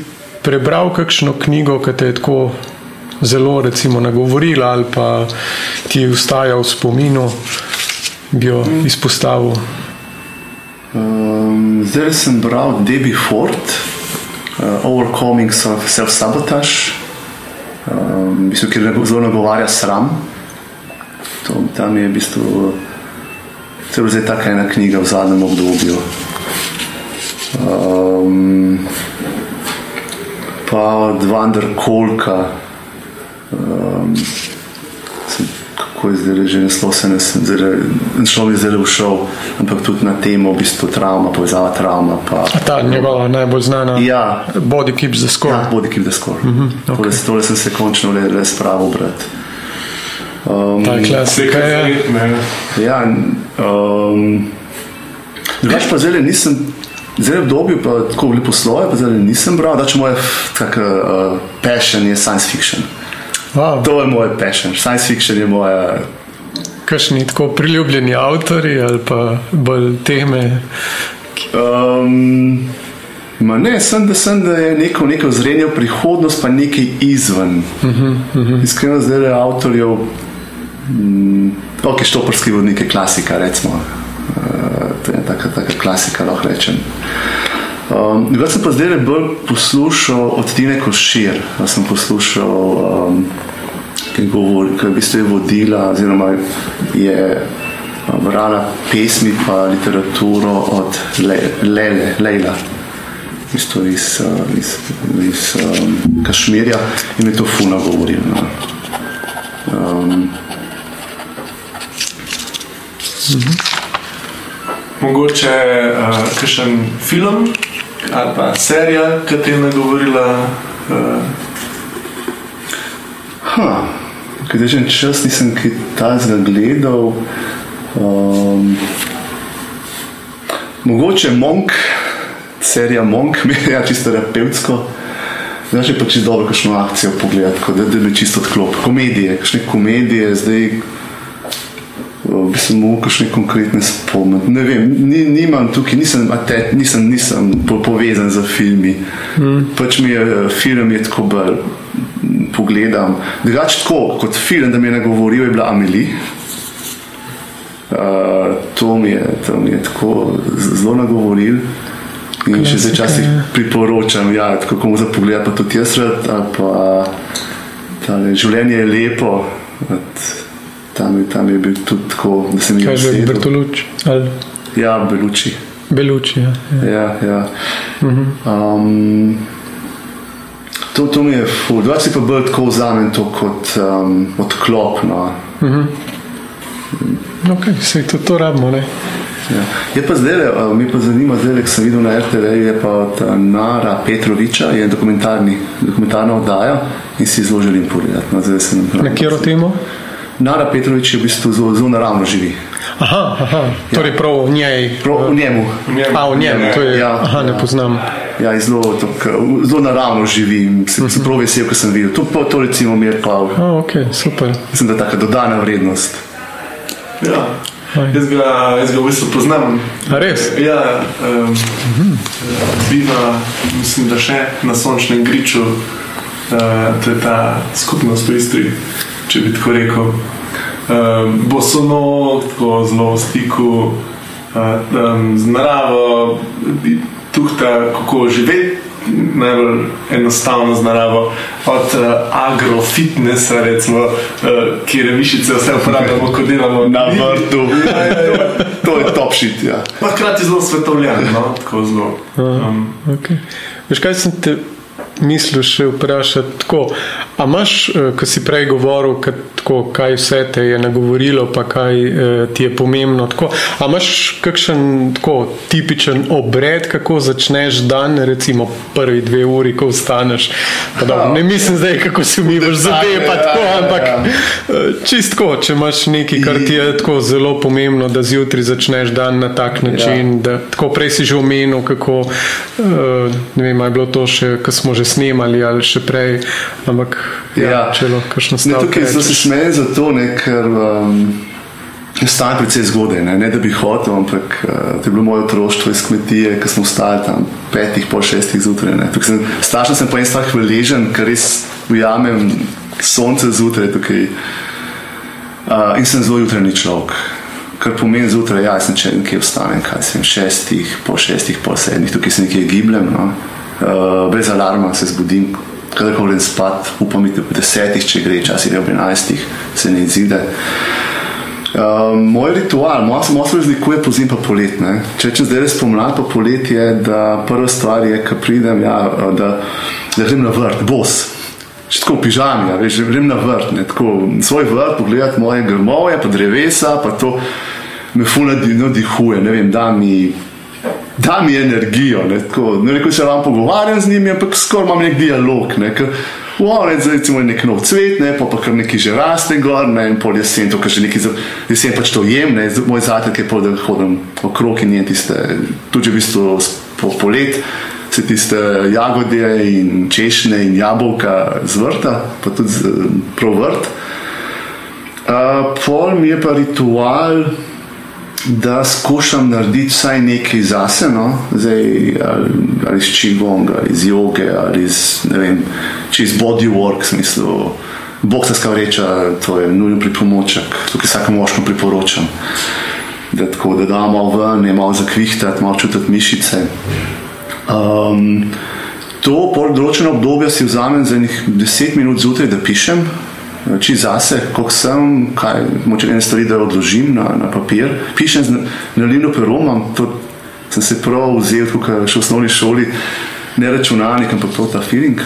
prebral kakšno knjigo, ki te je tako zelo recimo nagovorila ali pa ti je ustajal v spominu bi jo izpostavil? Um, zdaj sem bral Debbie Ford, uh, Overcoming Self-Sabotage, um, ki zelo nagovarja sram. To, tam je v bistvu celo zdaj taka ena knjiga v zadnjem obdobju. Um, pa od Vanderkolka. Um, kako je zdaj že naslov, se ne sem šel, je zelo všel, ampak tudi na temo, v bistvu travma, povezava travma. Pa, ta njegova najbolj znana. Ja, Body Keeps the Score. Ja, Body Keeps the Score. Uh -huh, okay. tole, tole sem se končno le, le spravo brati. Um, Ta je klasika. Je. Ja, um, drugač pa zdaj nisem. Zdaj, v obdobju, pa tako lepo sloje, pa zdaj nisem bral, da če moja uh, passion je science fiction. Wow. To je moj passion, science fiction je moja. Kakšni tako priljubljeni avtori ali pa bolj teme? Um, ne, sem da, sem, da je neko, neko zrenje v prihodnost, pa nekaj izven. Uh -huh, uh -huh. Iskreno, zdaj je avtorjev, ok, štoprski vodnik je klasika, recimo. Uh, to je taka, taka klasika, lahko rečem. Um, jaz sem pa zdaj bolj poslušal od Tine Košir, jaz sem poslušal. Um, ki, govor, ki v bistvu je vodila, oziroma je brala pesmi in literaturo od Lele, Leila, iz, iz, iz, iz um, Kašmirja in je to funa govorila. No. Um, Mogoče uh, kakšen film ali pa serija, ki ti je nagovorila. Uh, huh. Ker že čas nisem kaj tajnega gledal. Um, mogoče Monk, serija Monk, mi je ja, čisto terapevtsko. Zdaj pa čisto dobro, kakšno akcijo pogledati, da, da me čisto odklop. Komedije, kakšne komedije, zdaj bi se mogel kakšne konkretne spomniti. Ne vem, ni, nimam tukaj, nisem, atet, nisem, nisem po, povezan z filmi. Mm. Pač mi je film je tako bolj pogledam. Drugače tako, kot film, da mi je nagovoril, je bila Amelie. Uh, to, mi je, to mi je tako zelo nagovoril. In še zdaj časih priporočam, ja, tako komu za pogled, pa tudi jaz rad, pa tale, življenje je lepo. At, tam, tam je bil tudi tako, da sem jih videl. Kaj je Bertoluč? Ali? Ja, Beluči. Beluči, ja. ja. ja, ja. Uh -huh. um, to, to mi je ful, dva si pa bolj tako vzamem to kot um, odklop. No. Uh -huh. Ok, se to, to rabimo, ne? Ja. Je pa zdaj, mi pa zanima, zdaj, ko sem videl na RTV, je pa od Nara Petroviča, je dokumentarna oddaja in si zelo želim pogledati. No, na kjero temo? Nara Petrovič je v bistvu zelo, zelo naravno živi. Aha, aha. torej ja. prav v njej. Prav v njemu. A, v njemu, to je. Ja, aha, ne ja. poznam. Ja, zelo, tok, zelo naravno živim, se, uh -huh. se prav vesel, ko sem videl. To, to recimo mi je pa. Ok, super. Mislim, da je taka dodana vrednost. Ja. Jaz ga, jaz ga v bistvu poznam. A res? Ja, um, biva, mislim, da še na sončnem griču. Uh, to je ta skupnost v Istri, če bi tako rekel. Um, Bosono, tako zelo v stiku uh, um, z naravo, tuhta, kako živeti najbolj enostavno z naravo, od uh, agrofitnesa, recimo, uh, kjer mišice vse uporabljamo, ko delamo na vrtu. Ja, ja, ja. to je top shit. Ja. Hkrati zelo svetovljen, no? tako zelo. Um. Okay. Veš, kaj sem te mislil še vprašati? Tako, a imaš, uh, ko si prej govoril, kad, tako, kaj vse te je nagovorilo, pa kaj uh, ti je pomembno? Tako, a imaš kakšen tako, tipičen obred, kako začneš dan, recimo prvi dve uri, ko vstaneš? Da, ne mislim zdaj, kako si umivaš zobe, pa tako, ampak uh, čistko, če imaš nekaj, kar ti je tako zelo pomembno, da zjutraj začneš dan na tak način. Da, tako prej si že omenil, kako uh, ne vem, je bilo to še, ko smo že snemali ali še prej. Ampak, ja, ja. če lahko še nastaviš. Tukaj sem se smejal zato, ne, ker um, stane precej zgodaj. Ne, ne da bi hotel, ampak uh, to je bilo moje otroštvo iz kmetije, ki smo stali tam petih, pol šestih zjutraj. Strašno sem po en stvar hvaležen, ker res ujamem sonce zjutraj tukaj. Uh, in sem zelo jutranji človek. Kar pomeni zjutraj, ja, sem če nekaj vstanem, kaj sem šestih, po šestih, po sedmih, tukaj se nekaj gibljem. No? Uh, brez alarma se zbudim, kadar hočem spat, upam, da ob desetih, če gre čas, ali ob enajstih, se ne izide. Uh, moj ritual, moj se malo razlikuje po zim, pa polet. Ne? Če rečem zdaj, res pomlad, pa polet je, da prva stvar je, ko pridem, ja, da, da grem na vrt, bos. Če tako v pižami, ja, veš, grem na vrt, ne, tako svoj vrt, pogledati moje grmovje, pa drevesa, pa to me fulno dihuje, ne vem, da mi da mi energijo. Ne, tako, ne rekel se vam pogovarjam z njimi, ampak skoraj imam nek dialog. Ne, ker, Wow, ne, zdaj je nek nov cvet, ne, pa, pa kar nekaj že raste gor, ne, in pol jesen, to, kar že nekaj, jesen pač to jem, ne, moj zajtrk je pol, da hodim okrog in jem tiste, tudi v bistvu po, polet, se tiste jagode in češnje in jabolka z vrta, pa tudi z, prav vrt. Uh, pol mi je pa ritual, da skušam narediti vsaj nekaj zase, no? Zdaj, ali, ali iz čigonga, ali iz joge, ali iz, vem, iz bodywork, smislu, boksarska vreča, to je nujen pripomoček, tukaj vsakemu moško priporočam. Da, tako, da da malo ven, ne malo zakvihtati, malo čutiti mišice. Um, to določeno obdobje si vzamem za nekaj deset minut zjutraj, da pišem, či zase, kako sem, kaj moče ene stvari, da odložim na, na papir. Pišem z nalivno pero, imam to, sem se prav vzel, sem šel v osnovni šoli, ne računalnik, ampak to ta feeling.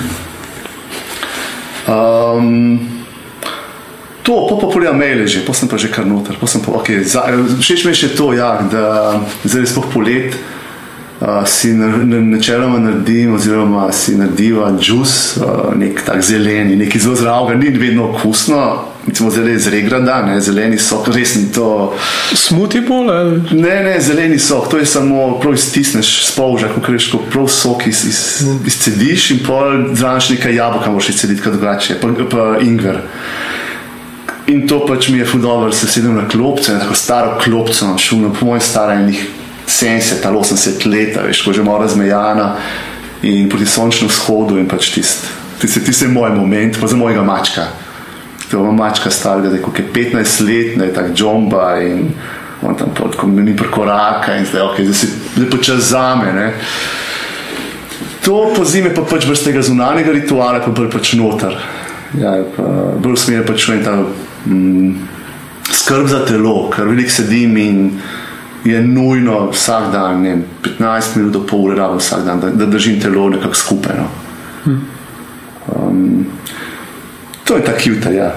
Um, to, pa pogledam maile že, pa sem pa že kar noter, pa sem pa, ok, všeč mi je še to, ja, da zdaj je spoh polet, uh, si načeloma naredim, oziroma si narediva džus, uh, nek tak zeleni, nekaj zelo zdravega, ni vedno okusno. Recimo zelo zregrada, ne, zeleni sok, res ni to. Smuti bolj? Ne, ne, zeleni sok, to je samo prav iztisneš spolža, kot rečeš, prav sok iz, iz, izcediš in pol zraven nekaj jabolka moraš izcediti, kot drugače, pa, pa ingver. In to pač mi je fudover, se sedem na klopce, tako staro klopco, šumno, po mojem stara enih 70 ali 80 let, veš, ko že malo razmejana in proti sončnemu vzhodu in pač tisti, tisti, tisti je moj moment, pa za mojega mačka. Je mačka starega, da je 15 let, da je tako džomba in on tam pod, ko mi ni prekoraka in zdaj, ok, zdaj si lepo čas za me, ne. To po zime pa pač brez tega zunanjega rituala, pa pač noter. Ja, pa bolj smer pač čujem ta mm, skrb za telo, ker veliko sedim in je nujno vsak dan, ne, 15 minut do pol ure rabim vsak dan, da, da držim telo nekako skupaj. No. Um, to je ta kjuta, ja.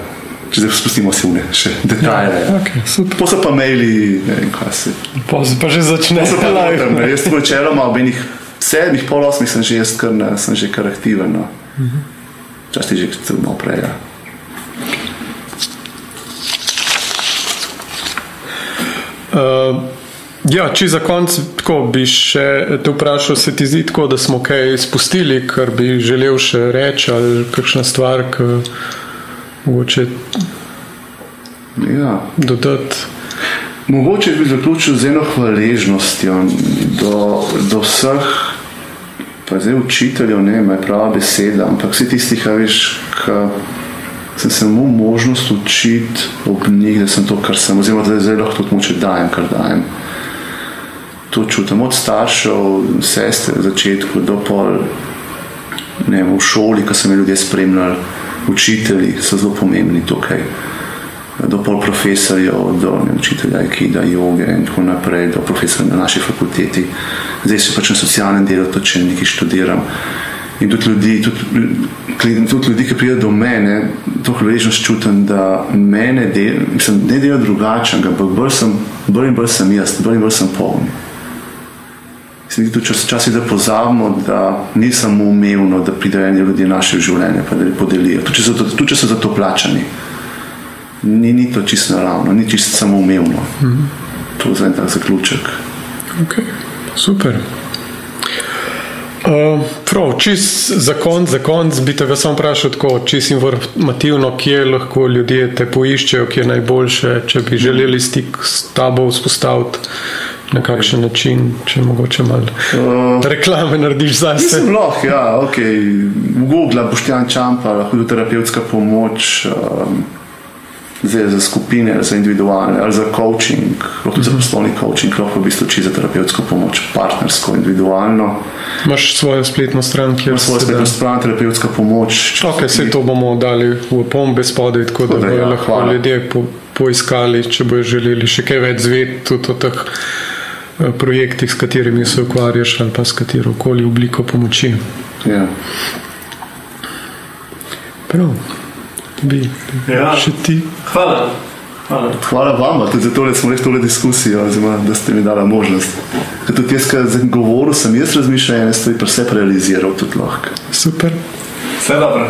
Če zdaj spustimo se v ne, še detajle. Ja, okay. Pa so pa maili, ne vem, kaj se. Pa, pa že začne Pa so pa noter, ne. Jaz sem večeroma ob enih sedmih, pol osmih sem že jaz kar, ne, sem že kar aktiven. No. Časti že celo malo prej. Ja. Uh, ja, če za konec tako bi še te vprašal, se ti zdi tako, da smo kaj spustili, kar bi želel še reči, ali kakšna stvar, ki mogoče Ja. dodati. Mogoče bi zaključil z eno hvaležnostjo do, do vseh, pa zdaj učiteljev, ne vem, je prava beseda, ampak vsi tisti, ki veš, ki sem se imel možnost učiti ob njih, da sem to, kar sem, oziroma da zdaj lahko tudi moče dajem, kar dajem. To čutim od staršev, sestre v začetku do pol, ne vem, v šoli, ko so me ljudje spremljali, učitelji so zelo pomembni tukaj do pol profesorjev, do ne, učitelja Aikida, joge in tako naprej, do profesorjev na naši fakulteti. Zdaj se pač na socialnem delu, tudi če nekaj študiram. In tudi ljudi, tudi, tudi ljudi, ki pridejo do mene, to hvaležnost čutim, da mene del, mislim, ne delajo drugačnega, ampak bolj sem, bolj in bolj sem jaz, bolj in bolj sem poln. Se mi zdi tudi čas- včasih, da pozabimo, da ni samo umevno, da pridejo eni ljudje naše življenje, pa da jih podelijo. Tudi če so, to- tudi če so za to plačani ni, ni to čisto naravno, ni čisto samoumevno. Mm -hmm. To je za en tak zaključek. Okay. Super. Uh, prav, čist za konc, za konc bi te samo vprašal tako, čist informativno, kje lahko ljudje te poiščejo, kje je najboljše, če bi želeli stik s tabo vzpostaviti na kakšen način, če mogoče malo Uh, reklame narediš za sebe. lahko, ja, ok. Google, Boštjan Čampa, hudoterapevtska pomoč, um, zdaj za skupine, za individualne, ali za coaching, lahko tudi za poslovni coaching, lahko v bistvu čisto za terapevtsko pomoč, partnersko, individualno. Imaš svojo spletno stran, kjer Imam svojo se da- spletno stran, terapevtska pomoč. Ok, vse to bomo dali v pombe spodaj, tako da da bodo ja, lahko hvala. ljudje po, poiskali, če bojo želeli še kaj več zvedeti tudi o teh eh, projektih, s katerimi se ukvarjaš ali pa s katero koli obliko pomoči. Ja. Prav, bi Ja. še ti. Hvala. Hvala. Hvala vam, tudi za to, da smo rekli tole diskusijo, oziroma da ste mi dali možnost. Ker tudi jaz, ki sem govoril, sem jaz razmišljal, ene stvari pa vse realiziral tudi lahko. Super. Vse dobro.